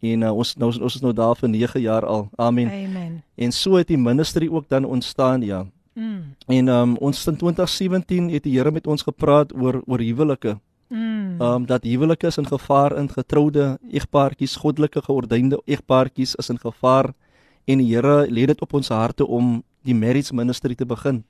Speaker 3: En uh, ons nou ons is nou daar vir 9 jaar al. Amen.
Speaker 1: Amen.
Speaker 3: En so het die ministry ook dan ontstaan, ja. Mm. En ehm um, ons in 2017 het die Here met ons gepraat oor oor huwelike. Mm. Ehm um, dat huwelike is in gevaar in getroude egpaartjies, goddelike geordeinde egpaartjies is in gevaar en die Here lê dit op ons harte om die marriage ministry te begin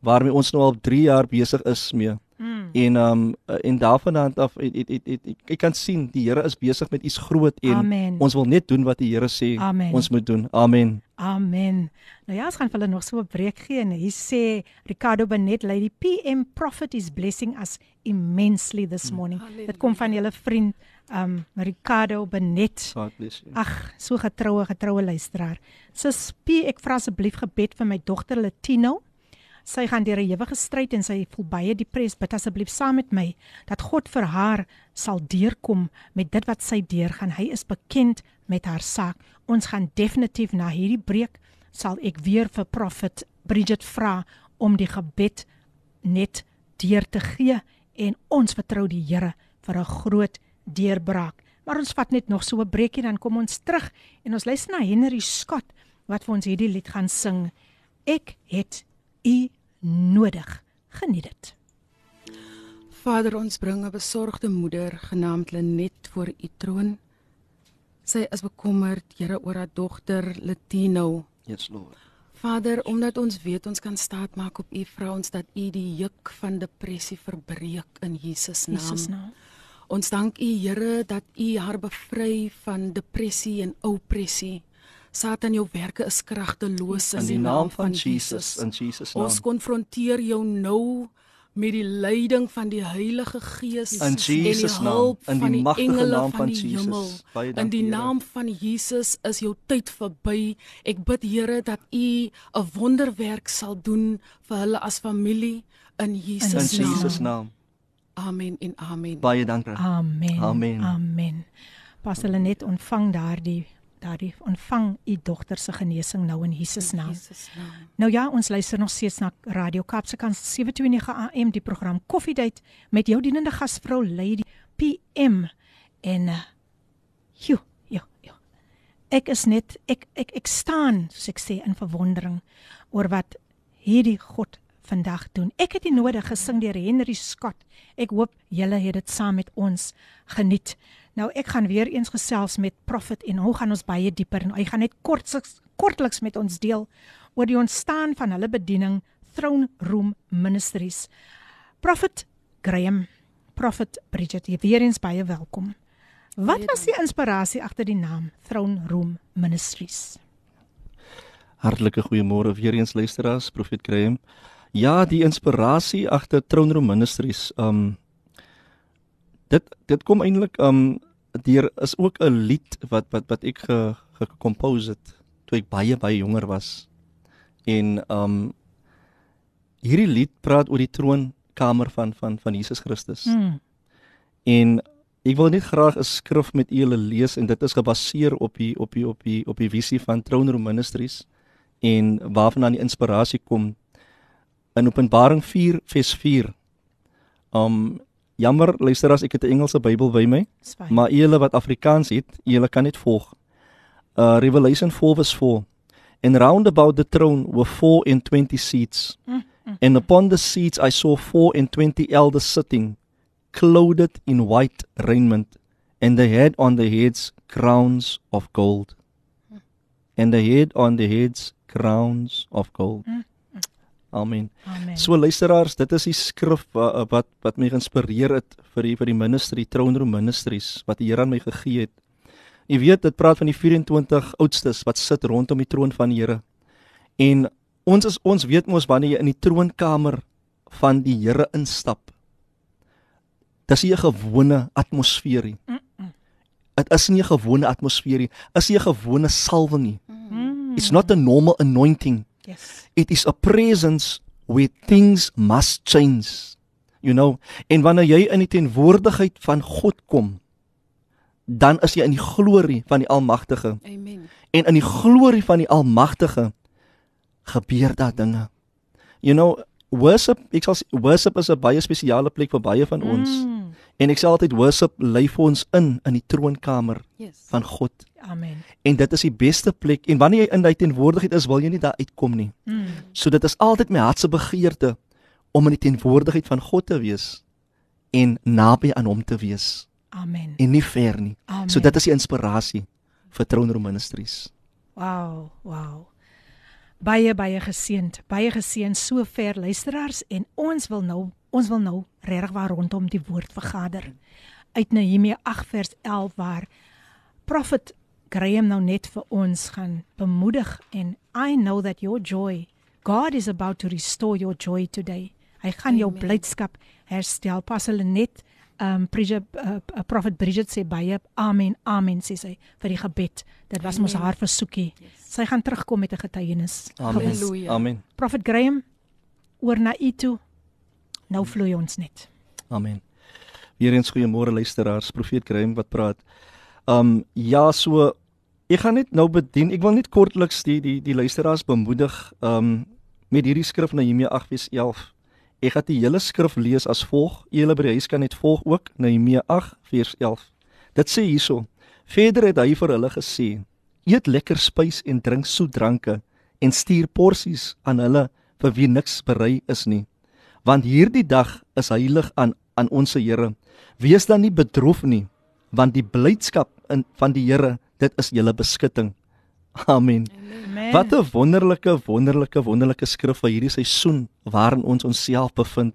Speaker 3: waarmee ons nou al 3 jaar besig is mee. Mm. En um en daarvandaan af ek ek ek ek kan sien die Here is besig met iets groot en Amen. ons wil net doen wat die Here sê Amen. ons moet doen. Amen.
Speaker 1: Amen. Nou ja, ons gaan vir hulle nog so 'n breek gee en hy sê Ricardo Benet lady PM prophet is blessing us immensely this mm. morning. Mm. Dit kom van julle vriend um Ricardo Benet. Ag, so getroue getroue luisteraar. Sis P, ek vra asseblief gebed vir my dogter Latino. Sy gaan deur 'n ewige stryd en sy voel baie depressed. Bid asseblief saam met my dat God vir haar sal deurkom met dit wat sy deurgaan. Hy is bekend met haar saak. Ons gaan definitief na hierdie breek sal ek weer vir Prophet Bridget vra om die gebed net deur te gee en ons vertrou die Here vir 'n groot deurbraak. Maar ons vat net nog so 'n breekie dan kom ons terug en ons luister na Henry Scott wat vir ons hierdie lied gaan sing. Ek het u nodig. Geniet dit.
Speaker 4: Vader, ons bring 'n besorgde moeder genaamd Lenet voor u troon. Sy is bekommerd, Here, oor haar dogter Letino.
Speaker 3: Yes Lord.
Speaker 4: Vader, omdat ons weet ons kan staat maak op u vrouens dat u die juk van depressie verbreek in Jesus naam.
Speaker 1: Jesus naam.
Speaker 4: Ons dank u Here dat u haar bevry van depressie en opressie. Satan jou werke is kragteloos
Speaker 3: In die naam van Jesus, in Jesus naam.
Speaker 4: Ons konfronteer jou nou met die leiding van die Heilige Gees
Speaker 3: In
Speaker 4: en
Speaker 3: Jesus
Speaker 4: die
Speaker 3: naam,
Speaker 4: hulp
Speaker 3: in die
Speaker 4: van die
Speaker 3: magtige naam
Speaker 4: van
Speaker 3: van
Speaker 4: die
Speaker 3: Jesus.
Speaker 4: hemel.
Speaker 3: Baie
Speaker 4: In
Speaker 3: dankie,
Speaker 4: die naam van Jesus is jou tyd verby. Ek bid Here dat U 'n wonderwerk sal doen vir hulle as familie in
Speaker 3: In
Speaker 4: Jesus naam.
Speaker 3: Jesus naam.
Speaker 4: Amen en amen.
Speaker 3: Baie dankie.
Speaker 1: Amen.
Speaker 3: Amen.
Speaker 1: Amen. Pas hulle net ontvang daardie daardie ontvang u dogter se genesing nou in Jesus
Speaker 4: In
Speaker 1: naam.
Speaker 4: Jesus naam.
Speaker 1: Nou ja, ons luister nog steeds na Radio Kaapse Kans 729 AM die program Koffiedייט met jou dienende gasvrou Lady PM en uh jo, jo, jo. Ek is net ek ek ek staan, soos ek sê, in verwondering oor wat hierdie God vandag doen. Ek het die nodig gesing deur Henry Scott. Ek hoop julle het dit saam met ons geniet. Nou ek gaan weer eens gesels met Prophet en hoe gaan ons baie dieper en hy gaan net kortliks kortliks met ons deel oor die ontstaan van hulle bediening Throne Room Ministries. Prophet Graham, Prophet Bridget, jy weer eens baie welkom. Wat was die inspirasie agter die naam Throne Room Ministries?
Speaker 3: Hartlike goeiemôre weer eens luisteraars, Profet Graham. Ja, die inspirasie agter Throne Room Ministries, um dit dit kom eintlik um deur is ook 'n lied wat wat wat ek ge, gekompose het toe ek baie baie jonger was. En um hierdie lied praat oor die troonkamer van van van Jesus Christus.
Speaker 1: Hmm.
Speaker 3: En ek wil net graag 'n skrif met julle lees en dit is gebaseer op die op die op die op die visie van Throne Room Ministries en waarvandaan die inspirasie kom in Openbaring 4 vers 4. Um jammer luisteraars, ek het 'n Engelse Bybel by my,
Speaker 1: Swaai.
Speaker 3: maar julle wat Afrikaans het, julle kan net volg. Uh Revelation 4 verse 4. And round about the throne were four and twenty seats.
Speaker 1: Mm,
Speaker 3: And upon the seats I saw four and twenty elders sitting, clothed in white raiment, and they had on their heads crowns of gold. And they had on their heads crowns of gold. Amen.
Speaker 1: Amen.
Speaker 3: So luisteraars, dit is die skrif wat wat, wat my geïnspireer het vir die vir die ministry Throne Room Ministries wat die Here aan my gegee het. Jy weet, dit praat van die 24 oudstes wat sit rondom die troon van die Here. En ons is ons weet mos wanneer jy in die troonkamer van die Here instap. Dis nie 'n gewone atmosfeer nie. Dit is nie 'n gewone atmosfeer nie. Is nie 'n gewone salwing nie.
Speaker 1: Mm.
Speaker 3: It's not a normal anointing.
Speaker 1: Yes.
Speaker 3: It is a presence where things must change. You know, en wanneer jy in die teenwoordigheid van God kom, dan is jy in die glorie van die Almagtige.
Speaker 4: Amen.
Speaker 3: En in die glorie van die Almagtige gebeur daar dinge. You know, worship, ek sal sê worship is 'n baie spesiale plek vir baie van ons.
Speaker 1: Mm.
Speaker 3: En ek sê altyd worship lei vir ons in in die troonkamer
Speaker 4: Yes.
Speaker 3: van God.
Speaker 1: Amen.
Speaker 3: En dit is die beste plek en wanneer jy in daai teenwoordigheid is, wil jy nie daar uitkom nie.
Speaker 1: Mm.
Speaker 3: So dit is altyd my hart se begeerte om in die teenwoordigheid van God te wees en naby aan hom te wees
Speaker 1: Amen.
Speaker 3: en nie ver nie.
Speaker 1: Amen.
Speaker 3: So dit is die inspirasie vir Throne Room Ministries.
Speaker 1: Wow, wow. Baie baie geseënd, baie geseënd so ver luisteraars en ons wil nou ons wil nou regtig waar rondom die woord vergader. Uit Nehemia 8 vers 11 waar Prophet Graham nou net vir ons gaan bemoedig en I know that your joy God is about to restore your joy today. Hy gaan jou
Speaker 4: Amen.
Speaker 1: blydskap herstel. Pas hulle net um Bridget uh, Prophet Bridget sê baie amen amen sê sy vir die gebed. Dit was mos haar versoekie.
Speaker 4: Yes.
Speaker 1: Sy gaan terugkom met 'n getuienis.
Speaker 3: Amen.
Speaker 4: Halleluja.
Speaker 3: Amen.
Speaker 1: Prophet Graham, oor na U toe. Nou vloei ons net.
Speaker 3: Amen. Weereens goeiemôre luisteraars, profeet Graham wat praat. Um ja, so ek gaan net nou bedien. Ek wil net kortliks die die die luisteraars bemoedig um met hierdie skrif Nehemia 8:11. Ek gaan die hele skrif lees as volg. Julle by die huis kan net volg ook Nehemia 8:11. Dit sê hierso: Verder het hy vir hulle gesê: Eet lekker spys en drink soet dranke en stuur porsies aan hulle vir wie niks berei is nie. Want hierdie dag is heilig aan aan ons Here. Wees dan nie bedroef nie, want die blydskap in van die Here, dit is julle beskutting. Amen.
Speaker 1: Amen.
Speaker 3: Wat 'n wonderlike wonderlike wonderlike skrif vir hierdie seisoen waarin ons onsself bevind.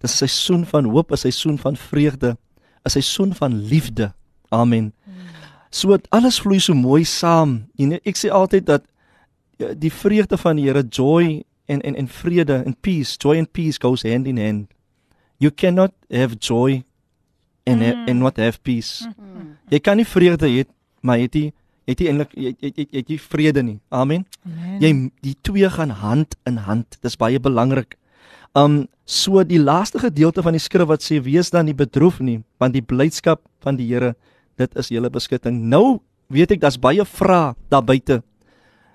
Speaker 3: Dis 'n seisoen van hoop, 'n seisoen van vreugde, 'n seisoen van liefde. Amen. So dit alles vloei so mooi saam. Jy weet ek sê altyd dat ja, die vreugde van die Here, joy en en en vrede and peace, joy and peace goes hand in hand. You cannot have joy and mm. and not have peace. Mm. Jy kan nie vreugde hê maar het jy het jy eintlik jy jy jy het jy vrede nie. Amen.
Speaker 1: Amen.
Speaker 3: Jy die twee gaan hand in hand. Dis baie belangrik. Um so die laaste gedeelte van die skrif wat sê wees dan nie bedroef nie, want die blydskap van die Here, dit is julle beskutting. Nou weet ek daar's baie vrae daar buite.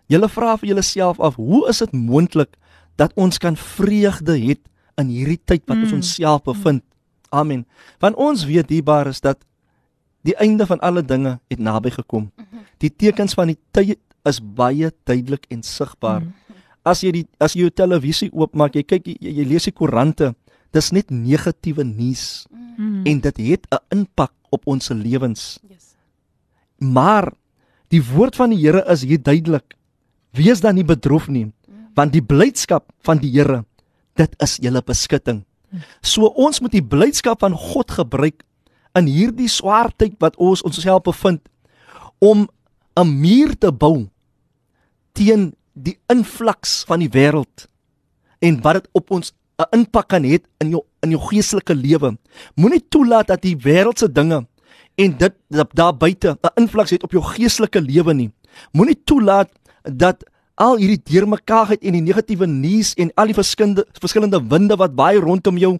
Speaker 3: Julle vra vir julleself af, hoe is dit moontlik dat ons kan vreugde hê in hierdie tyd wat ons
Speaker 1: Mm.
Speaker 3: onsself bevind? Amen. Want ons weet hierbaar is dat die einde van alle dinge het naby gekom. Die tekens van die tyd is baie duidelik en sigbaar. As jy die as jy jou televisie oopmaak, jy kyk jy, jy lees die koerante, dis net negatiewe nuus
Speaker 1: Mm.
Speaker 3: en dit het 'n impak op ons lewens.
Speaker 4: Yes.
Speaker 3: Maar die woord van die Here is hier duidelik. Wees dan nie bedroef nie, want die blydskap van die Here, dit is julle beskutting. So ons moet die blydskap van God gebruik in hierdie swaar tyd wat ons onsself bevind om 'n muur te bou teen die invloeks van die wêreld en wat dit op ons 'n impak kan hê in jou in jou geestelike lewe. Moenie toelaat dat die wêreldse dinge en dit daar buite 'n invloed het op jou geestelike lewe nie. Moenie toelaat dat al hierdie deurmekaarheid en die negatiewe nuus en al die verskillende verskillende winde wat waai rondom jou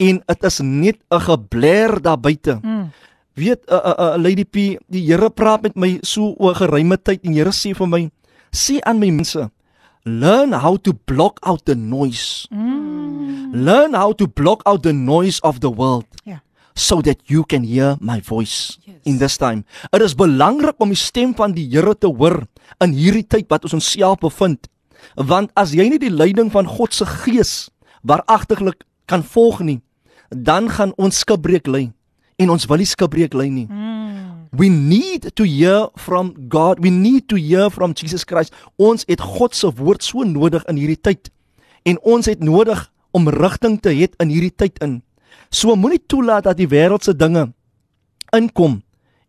Speaker 3: en dit is net 'n gebler daar buite.
Speaker 1: Mm.
Speaker 3: Weet 'n uh, 'n uh, uh, Lady P, die Here praat met my so oor geruime tyd en Here sê vir my, sê aan my mense, learn how to block out the noise.
Speaker 1: Mm.
Speaker 3: Learn how to block out the noise of the world.
Speaker 1: Ja.
Speaker 3: So that you can hear my voice
Speaker 4: Yes.
Speaker 3: in this time. Dit is belangrik om die stem van die Here te hoor in hierdie tyd wat ons onsself bevind. Want as jy nie die leiding van God se gees waaragtiglik kan volg nie, dan gaan ons skibreek lê en ons wil nie skibreek lê nie.
Speaker 1: Mm.
Speaker 3: We need to hear from God. We need to hear from Jesus Christ. Ons het God se woord so nodig in hierdie tyd. En ons het nodig om rigting te hê in hierdie tyd in. So moenie toelaat dat die wêreldse dinge inkom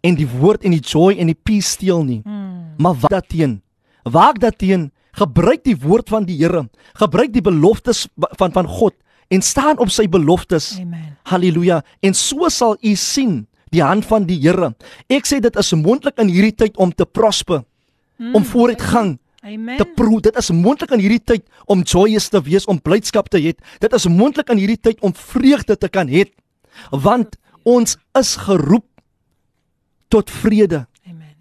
Speaker 3: en die woord en die joy en die peace steel nie.
Speaker 1: Mm.
Speaker 3: Maar waak daarteen. Waak daarteen. Gebruik die woord van die Here. Gebruik die beloftes van van God en staan op sy beloftes.
Speaker 1: Amen.
Speaker 3: Halleluja. En so sal u sien die hand van die Here. Ek sê dit is moontlik in hierdie tyd om te prosper,
Speaker 1: Mm.
Speaker 3: om vooruitgang
Speaker 1: Amen.
Speaker 3: te proe. Dit is moontlik in hierdie tyd om joyous te wees, om blydskap te hê. Dit is moontlik in hierdie tyd om vreugde te kan hê. Want ons is geroep tot vrede.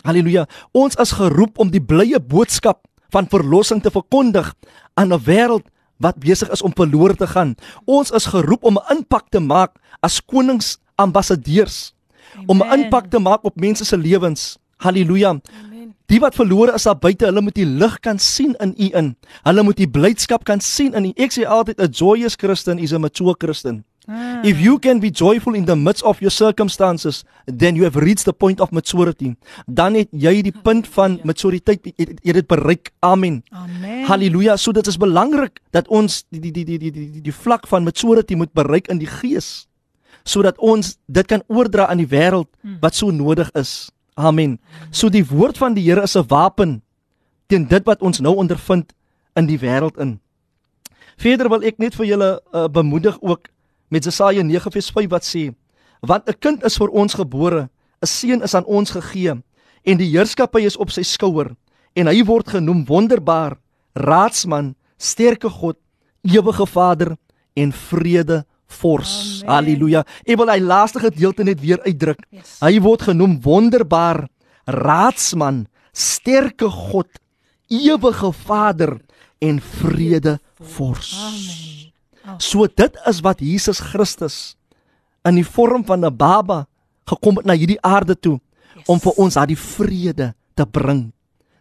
Speaker 3: Halleluja. Ons is geroep om die blye boodskap van verlossing te verkondig aan 'n wêreld wat besig is om verlore te gaan. Ons is geroep om 'n impak te maak as konings ambassadeurs, om 'n impak te maak op mense se lewens. Halleluja.
Speaker 4: Amen.
Speaker 3: Die wat verlore is daar buite, hulle moet die lig kan sien in u in. Hulle moet die blydskap kan sien in u. Ek sê altyd 'n joyous Christian is a mature Christian.
Speaker 1: Ah.
Speaker 3: If you can be joyful in the midst of your circumstances, then you have reached the point of maturity. Dan het jy die punt van maturiteit jy het- dit bereik. Amen.
Speaker 1: Amen.
Speaker 3: Halleluja. So dit is belangrik dat ons die die die die die die, die, die vlak van maturity moet bereik in die gees sodat ons dit kan oordra aan die wêreld wat so nodig is. Amen. So die woord van die Here is 'n wapen teen dit wat ons nou ondervind in die wêreld in. Verder wil ek net vir julle uh, bemoedig ook met Jesaja 9:5 wat sê: Want 'n kind is vir ons gebore, 'n seun is aan ons gegee en die heerskappy is op sy skouer en hy word genoem wonderbaar, raadsman, sterke God, ewige Vader en vrede vors. Halleluja. Ek wil hy laaste gedeelte net weer uitdruk.
Speaker 1: Yes.
Speaker 3: Hy word genoem wonderbaar, raadsman, sterke God, ewige Vader en vrede vors.
Speaker 1: Amen.
Speaker 3: So dit is wat Jesus Christus in die vorm van 'n baba gekom het na hierdie aarde toe
Speaker 1: Yes.
Speaker 3: om vir ons daardie vrede te bring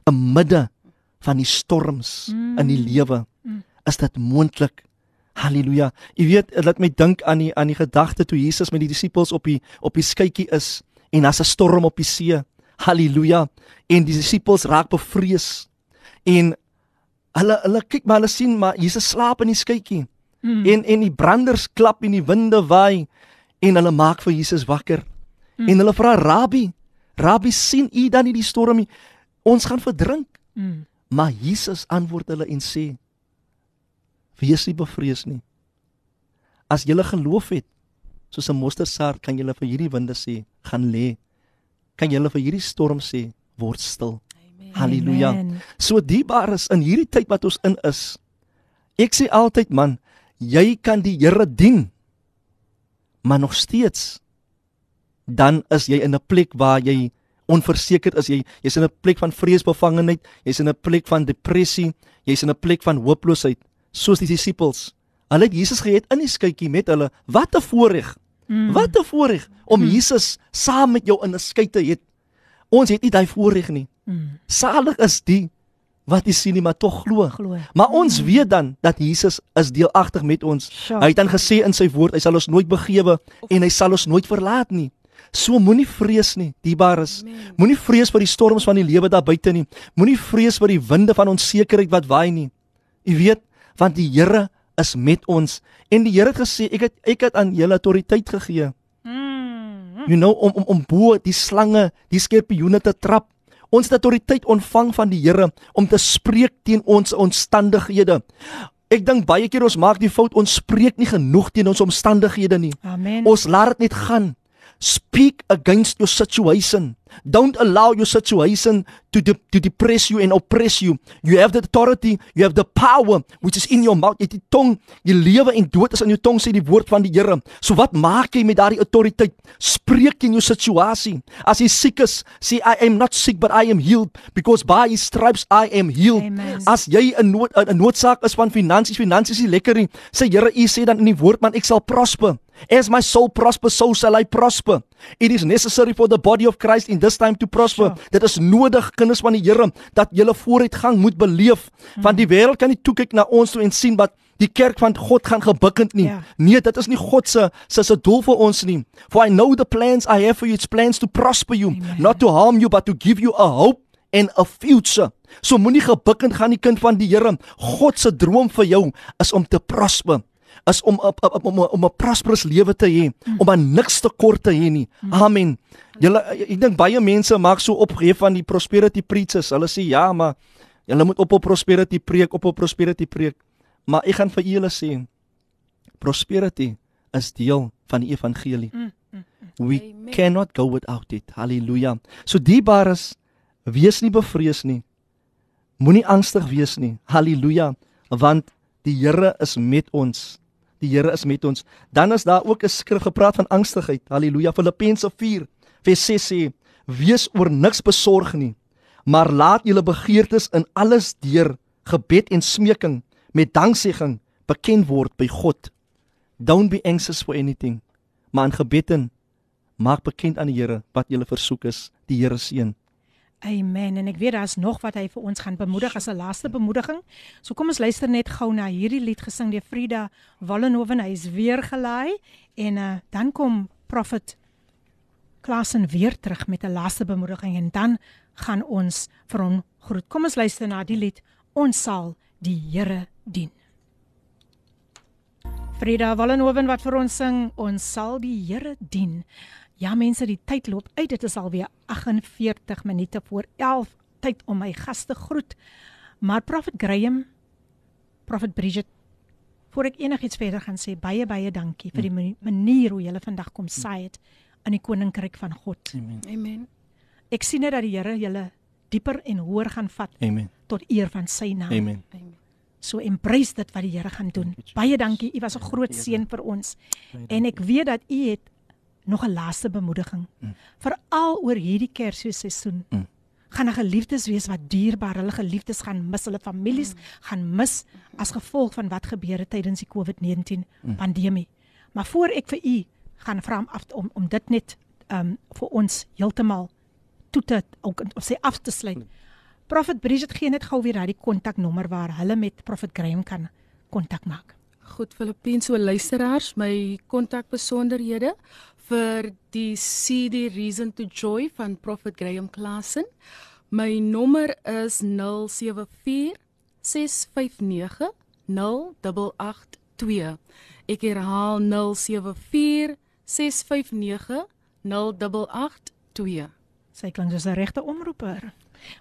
Speaker 3: in midde van die storms mm. in die lewe.
Speaker 1: Mm.
Speaker 3: Is dit moontlik? Halleluja. Jy weet, dit laat my dink aan die aan die gedagte toe Jesus met die disippels op die op die skytjie is en daar's 'n storm op die see. Halleluja. En die disippels raak bevrees. En hulle hulle kyk maar hulle sien maar Jesus slaap in die skytjie.
Speaker 1: Mm.
Speaker 3: En en die branders klap en die winde waai en hulle maak vir Jesus wakker. Mm. En hulle vra Rabbi, Rabbi sien u dan nie die storm nie? Ons gaan verdrink.
Speaker 1: Mm.
Speaker 3: Maar Jesus antwoord hulle en sê: Wees nie bevrees nie. As julle geloof het, soos 'n mosterdsaad, kan julle vir hierdie winde sê: gaan lê. Kan julle vir hierdie storm sê: word stil. Halleluja.
Speaker 1: Amen.
Speaker 3: So diebaar is in hierdie tyd wat ons in is. Ek sê altyd man, jy kan die Here dien. Maar nog steeds dan is jy in 'n plek waar jy onversekerd is. Jy jy's in 'n plek van vreesbevangenheid, jy's in 'n plek van depressie, jy's in 'n plek van hooploosheid, soos die disippels. Hulle het Jesus gehet in die skytjie met hulle. Wat 'n voorreg. Mm. Wat 'n voorreg om Jesus saam met jou in 'n skyt te hê. Ons het nie daai voorreg nie.
Speaker 1: Mm.
Speaker 3: Salig is die wat nie sien nie maar tog glo. Maar ons weet dan dat Jesus is deelagtig met ons.
Speaker 1: Sure.
Speaker 3: Hy het dan gesê in sy woord, hy sal ons nooit begewe en hy sal ons nooit verlaat nie. So moenie vrees nie, diebares. Moenie vrees vir die storms van die lewe daar buite nie. Moenie vrees vir die winde van onsekerheid wat waai nie. U weet, want die Here is met ons en die Here het gesê ek het ek het aan julle autoriteit gegee.
Speaker 1: Mm.
Speaker 3: You know om om om bo die slange, die skorpioene te trap. Ons het autoriteit ontvang van die Here om te spreek teen ons omstandighede. Ek dink baie keer ons maak die fout ons spreek nie genoeg teen ons omstandighede nie.
Speaker 1: Amen.
Speaker 3: Ons laat dit net gaan. Speak against your situation. Don't allow your situation to de to depress you and oppress you. You have the authority, you have the power which is in your mouth. Jy het die tong, jy lewe en dood is in jou tong sê die woord van die Here. So wat maak jy met daardie autoriteit? Spreek in jou situasie. As jy siek is, sê I am not sick but I am healed because by his stripes I am healed.
Speaker 1: Amen.
Speaker 3: As jy 'n nood 'n noodsaak is van finansies, finansies is lekker nie. Sê Here, U sê dan in die woord man ek sal prosper. As my soul prospers, so shall I prosper. It is necessary for the body of Christ in this time to prosper.
Speaker 1: Sure.
Speaker 3: Dit is nodig kinders van die Here dat julle vooruitgang moet beleef. Want die wêreld kan nie toe kyk na ons toe en sien wat die kerk van God gaan gebukkend nie.
Speaker 1: Ja.
Speaker 3: Nee, dit is nie God se se se doel vir ons nie. For I know the plans I have for you, it's plans to prosper you,
Speaker 1: Amen.
Speaker 3: not to harm you but to give you a hope and a future. So moenie gebukkend gaan die kind van die Here. God se droom vir jou is om te prosper is om om om om, om 'n prosperous lewe te hê, om aan niks tekort te hê nie. Amen. Julle ek dink baie mense maak so opgehef van die prosperity preachers. Hulle sê ja, maar julle moet op op prosperity preek, op op prosperity preek. Maar ek gaan vir julle sê prosperity is deel van die evangelie. We
Speaker 4: Amen.
Speaker 3: cannot go without it. Halleluja. So diebares, wees nie bevrees nie. Moenie angstig wees nie. Halleluja, want die Here is met ons. Die Here is met ons. Dan is daar ook 'n skrif gepraat van angstigheid. Halleluja. Filippense 4 vers 6 sê: Wees oor niks besorg nie, maar laat julle begeertes in alles deur gebed en smeking met danksegging bekend word by God. Don't be anxious for anything, maar in gebed en maak bekend aan die Here wat julle versoek is. Die Here seën.
Speaker 1: Amen. En ek weet daar's nog wat hy vir ons gaan bemoedig as 'n laaste bemoediging. So kom ons luister net gou na hierdie lied gesing deur Frida Wallenhoven. Hy is weer gelaai en uh, dan kom Prophet Klasen weer terug met 'n laaste bemoediging en dan gaan ons vir hom groet. Kom ons luister na die lied Ons sal die Here dien. Frida Wallenhoven wat vir ons sing Ons sal die Here dien. Ja mense, die tyd loop uit. Dit is alweer 48 minute voor 11 tyd om my gaste groet. Maar Prophet Graham, Prophet Bridget, voor ek enigiets verder gaan sê, baie baie dankie vir die mani- manier hoe julle vandag kom saai het in die koninkryk van God.
Speaker 4: Amen.
Speaker 1: Ek sien net dat die Here julle dieper en hoër gaan vat
Speaker 3: Amen.
Speaker 1: tot eer van sy naam.
Speaker 3: Amen.
Speaker 4: Amen.
Speaker 1: So embrace dit wat die Here gaan doen. Baie dankie. U was 'n groot seën vir ons. En ek weet dat u het nog 'n laaste bemoediging. Veral oor hierdie Kersseisoen.
Speaker 3: Mm.
Speaker 1: Gaan 'n geliefdes wees wat dierbaar, hulle geliefdes gaan mis, hulle families gaan mis as gevolg van wat gebeur het tydens die COVID-19 pandemie. Maar voor ek vir u gaan vra om af om om dit net um vir ons heeltemal toe te ook of sê af te sluit. Prophet Bridget gee net gou weer daai kontaknommer waar hulle met Prophet Graham kan kontak maak.
Speaker 4: Goed Filippien so luisteraars, my kontakbesonderhede vir die CD Reason to Joy van Prophet Graham Klassen. My nommer is 074 659 0882. Ek herhaal 074 659 0882.
Speaker 1: Sy klink soos 'n regte omroeper.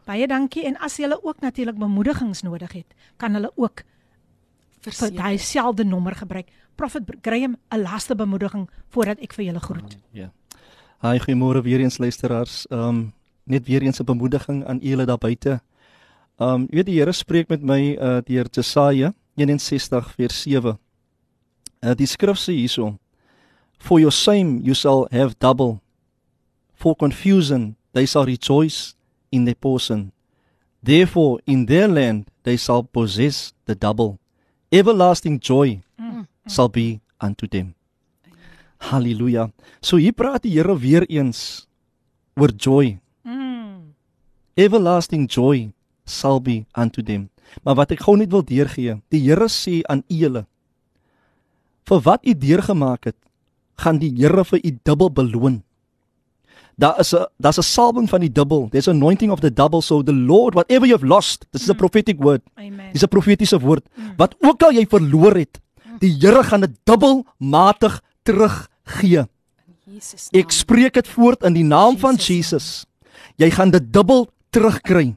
Speaker 1: Baie dankie en as jy ook natuurlik bemoedigings nodig het, kan hulle ook vir
Speaker 4: Verseker.
Speaker 1: daai selfde nommer gebruik. Prophet Graham, 'n laaste bemoediging voordat ek vir julle groet.
Speaker 3: Ja. Hi, goeiemôre weer eens luisteraars. Ehm um, net weer eens 'n bemoediging aan julle daar buite. Ehm um, weet die Here spreek met my uh deur Jesaja 61 vers 7. Uh die skrif sê hierso: For your shame you shall have double. For confusion they shall rejoice in their portion. Therefore in their land they shall possess the double. Everlasting joy shall be unto them. Halleluja. So hier praat die Here weer eens oor joy.
Speaker 1: Mm.
Speaker 3: Everlasting joy shall be unto them. Maar wat ek gou net wil deurgee, die Here sê aan u julle vir wat u deurgemaak het, gaan die Here vir u dubbel beloon. Daar is 'n daar's 'n salwing van die dubbel. There's anointing of the double so the Lord whatever you've lost. This is a prophetic word.
Speaker 1: Amen.
Speaker 3: Dis 'n profetiese woord. Wat ook al jy verloor het, die Here gaan dit dubbelmatig teruggee.
Speaker 4: Jesus.
Speaker 3: Ek spreek dit voort in die naam van
Speaker 4: Jesus
Speaker 3: Jesus. Jy gaan dit dubbel terugkry.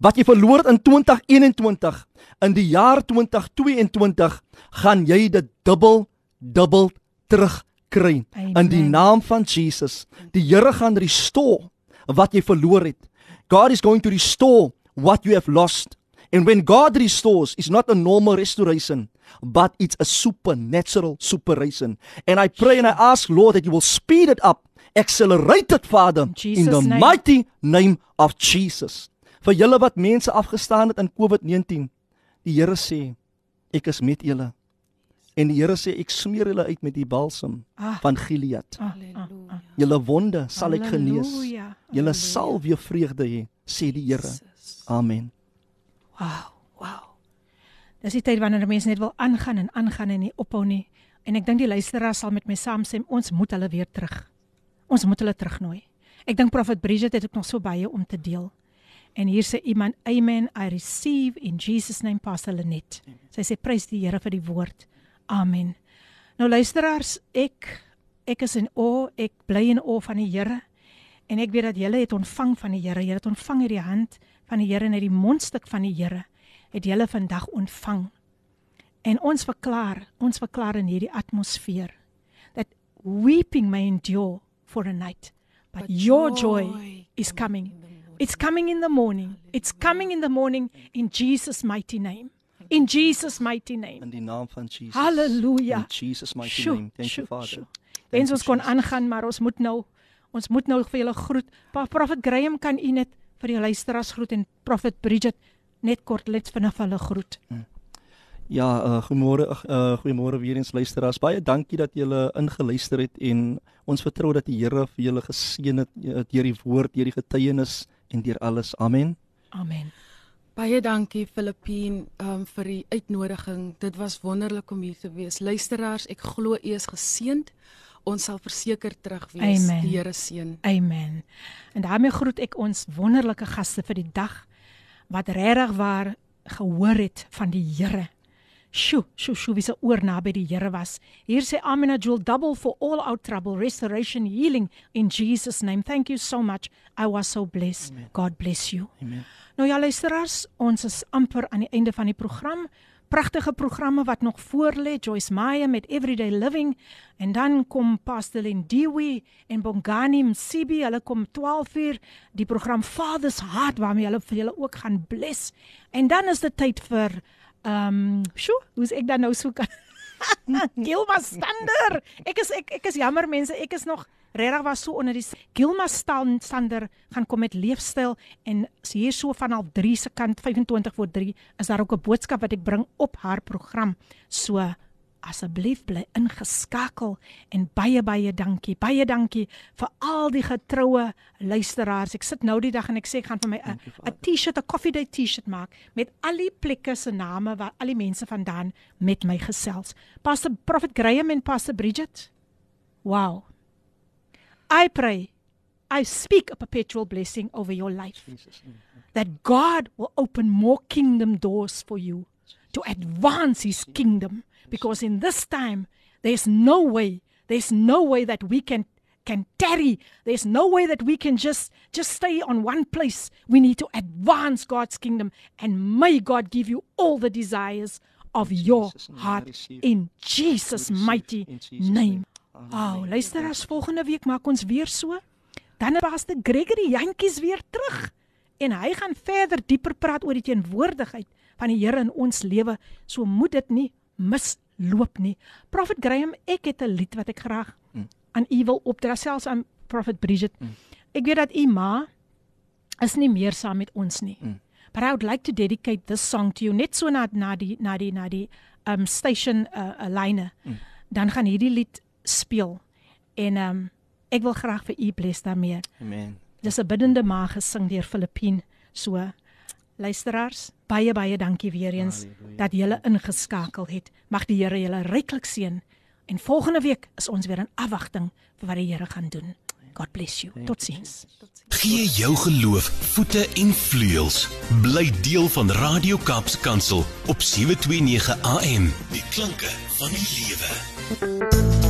Speaker 3: Wat jy verloor in 2021, in die jaar 2022, gaan jy dit dubbel dubbel terugkry in die naam van Jesus. Die Here gaan restore wat jy verloor het. God is going to restore what you have lost. And when God restores, it's not a normal restoration, but it's a supernatural superation. And I pray and I ask, Lord, that you will speed it up, accelerate it, Father, in,
Speaker 1: Jesus'
Speaker 3: the
Speaker 1: name.
Speaker 3: mighty name of Jesus. Vir julle wat mense afgestaan het in COVID-19, die Here sê, ek is met julle. En die Here sê ek smeer julle uit met die balsam
Speaker 1: Ah.
Speaker 3: van Gilead.
Speaker 1: Ah, ah,
Speaker 4: Halleluja.
Speaker 3: Julle wonde sal ek genees.
Speaker 1: Halleluja.
Speaker 3: Julle sal weer vreugde hê, sê die Here. Amen.
Speaker 1: Wow. Dis die tyd wanneer mense net wil aangaan en aangaan en nie ophou nie. En ek dink die luisteraars sal met my saamstem, ons moet hulle weer terug. Ons moet hulle terugnooi. Ek dink Prophet Bridget het ook nog so baie om te deel. En hier sê iemand, "Amen, I receive in Jesus name Pastor Lenet." Sy sê prys die Here vir die woord. Amen. Nou luisteraars, ek ek is in o, ek bly in o van die Here. En ek weet dat julle het ontvang van die Here. Julle het ontvang hierdie hand van die Here en uit die mondstuk van die Here het julle vandag ontvang. En ons verklaar, ons verklaar in hierdie atmosfeer that weeping may endure for a night, but,
Speaker 4: But
Speaker 1: your
Speaker 4: joy
Speaker 1: joy is
Speaker 4: coming.
Speaker 1: It's coming in the morning. It's coming in the morning in Jesus mighty name. In Jesus mighty name.
Speaker 3: In die naam van Jesus.
Speaker 1: Halleluja.
Speaker 3: In Jesus mighty
Speaker 1: Sjoe,
Speaker 3: name. Thank
Speaker 1: sjoe,
Speaker 3: you Father.
Speaker 1: Wens ons kon aangaan, maar ons moet nou ons moet nou vir julle groet. Pa, Prophet Graham kan u net vir die luisteraars groet en Prophet Bridget net kort vinnig vir hulle groet.
Speaker 3: Ja, uh, goeiemôre uh, goeiemôre weer eens luisteraars. Baie dankie dat julle ingeluister het en ons vertrou dat die Here vir julle geseën het uh, deur die woord, deur die getuienis en deur alles. Amen.
Speaker 1: Amen.
Speaker 4: Baie dankie Filippien um, vir die uitnodiging. Dit was wonderlik om hier te wees. Luisteraars, ek glo u is geseënd. Ons sal verseker terug wees.
Speaker 1: Amen.
Speaker 4: Die Here seën.
Speaker 1: Amen. En daarmee groet ek ons wonderlike gaste vir die dag wat regtig waar gehoor het van die Here. Sjoe, sjoe, sjoe, wie se oor naby die Here was. Hier sê Amina Jewel double for all our trouble, restoration, healing in Jesus name. Thank you so much. I was so blessed. Amen. God bless you.
Speaker 3: Amen.
Speaker 1: Nou ja luisteraars, ons is amper aan die einde van die program. Pragtige programme wat nog voor lê, Joyce Meyer met Everyday Living en dan kom Pastor Lindiwe en Bongani Msibi, hulle kom 12uur die program Father's Heart waarmee hulle vir julle ook gaan bless. En dan is dit tyd vir Ehm, um, sjoe, hoe's ek dan nou so kan Gilma Stander. Ek is ek ek is jammer mense, ek is nog regtig was so onder die Gilma Stander gaan kom met leefstyl en hier so van al 3 se kant 25 voor 3 is daar ook 'n boodskap wat ek bring op haar program. So asseblief bly ingeskakel en baie baie dankie. Baie dankie vir al die getroue luisteraars. Ek sit nou die dag en ek sê ek gaan vir my 'n 'n T-shirt, 'n coffee date T-shirt maak met al die plekke se name waar al die mense vandaan met my gesels. Pastor Prophet Graham en Pastor Bridget. Wow. I pray I speak a perpetual blessing over your life. That God will open more kingdom doors for you to advance his kingdom. Because in this time there's no way there's no way that we can can tarry. There's no way that we can just just stay on one place. We need to advance God's kingdom. And may God give you all the desires of your heart. In Jesus mighty name oh luister as volgende week maak ons weer so dan was die Gregory jantjies weer terug en hy gaan verder dieper praat oor die teenwoordigheid van die Here in ons lewe so moet dit nie misloop nie. Prophet Graham, ek het 'n lied wat ek graag mm. aan u wil opdra selfs aan Prophet Bridget. Mm. Ek weet dat u ma is nie meer saam met ons nie. Mm. But I would like to dedicate this song to you net so na na die na die na die um station uh, uh line. Mm. Dan gaan hierdie lied speel. En um ek wil graag vir u bless daarmee.
Speaker 3: Amen.
Speaker 1: Dis 'n biddende ma gesing deur Filippine. So luisteraars, baie baie dankie weer eens Halleluja. dat julle ingeskakel het. Mag die Here julle ryklik seën. En volgende week is ons weer in afwagting vir wat die Here gaan doen. God bless you. Totsiens.
Speaker 8: Gee jou geloof voete en vleuels. Bly deel van Radio Kaapse Kansel op 729 AM. Die klanke van die lewe.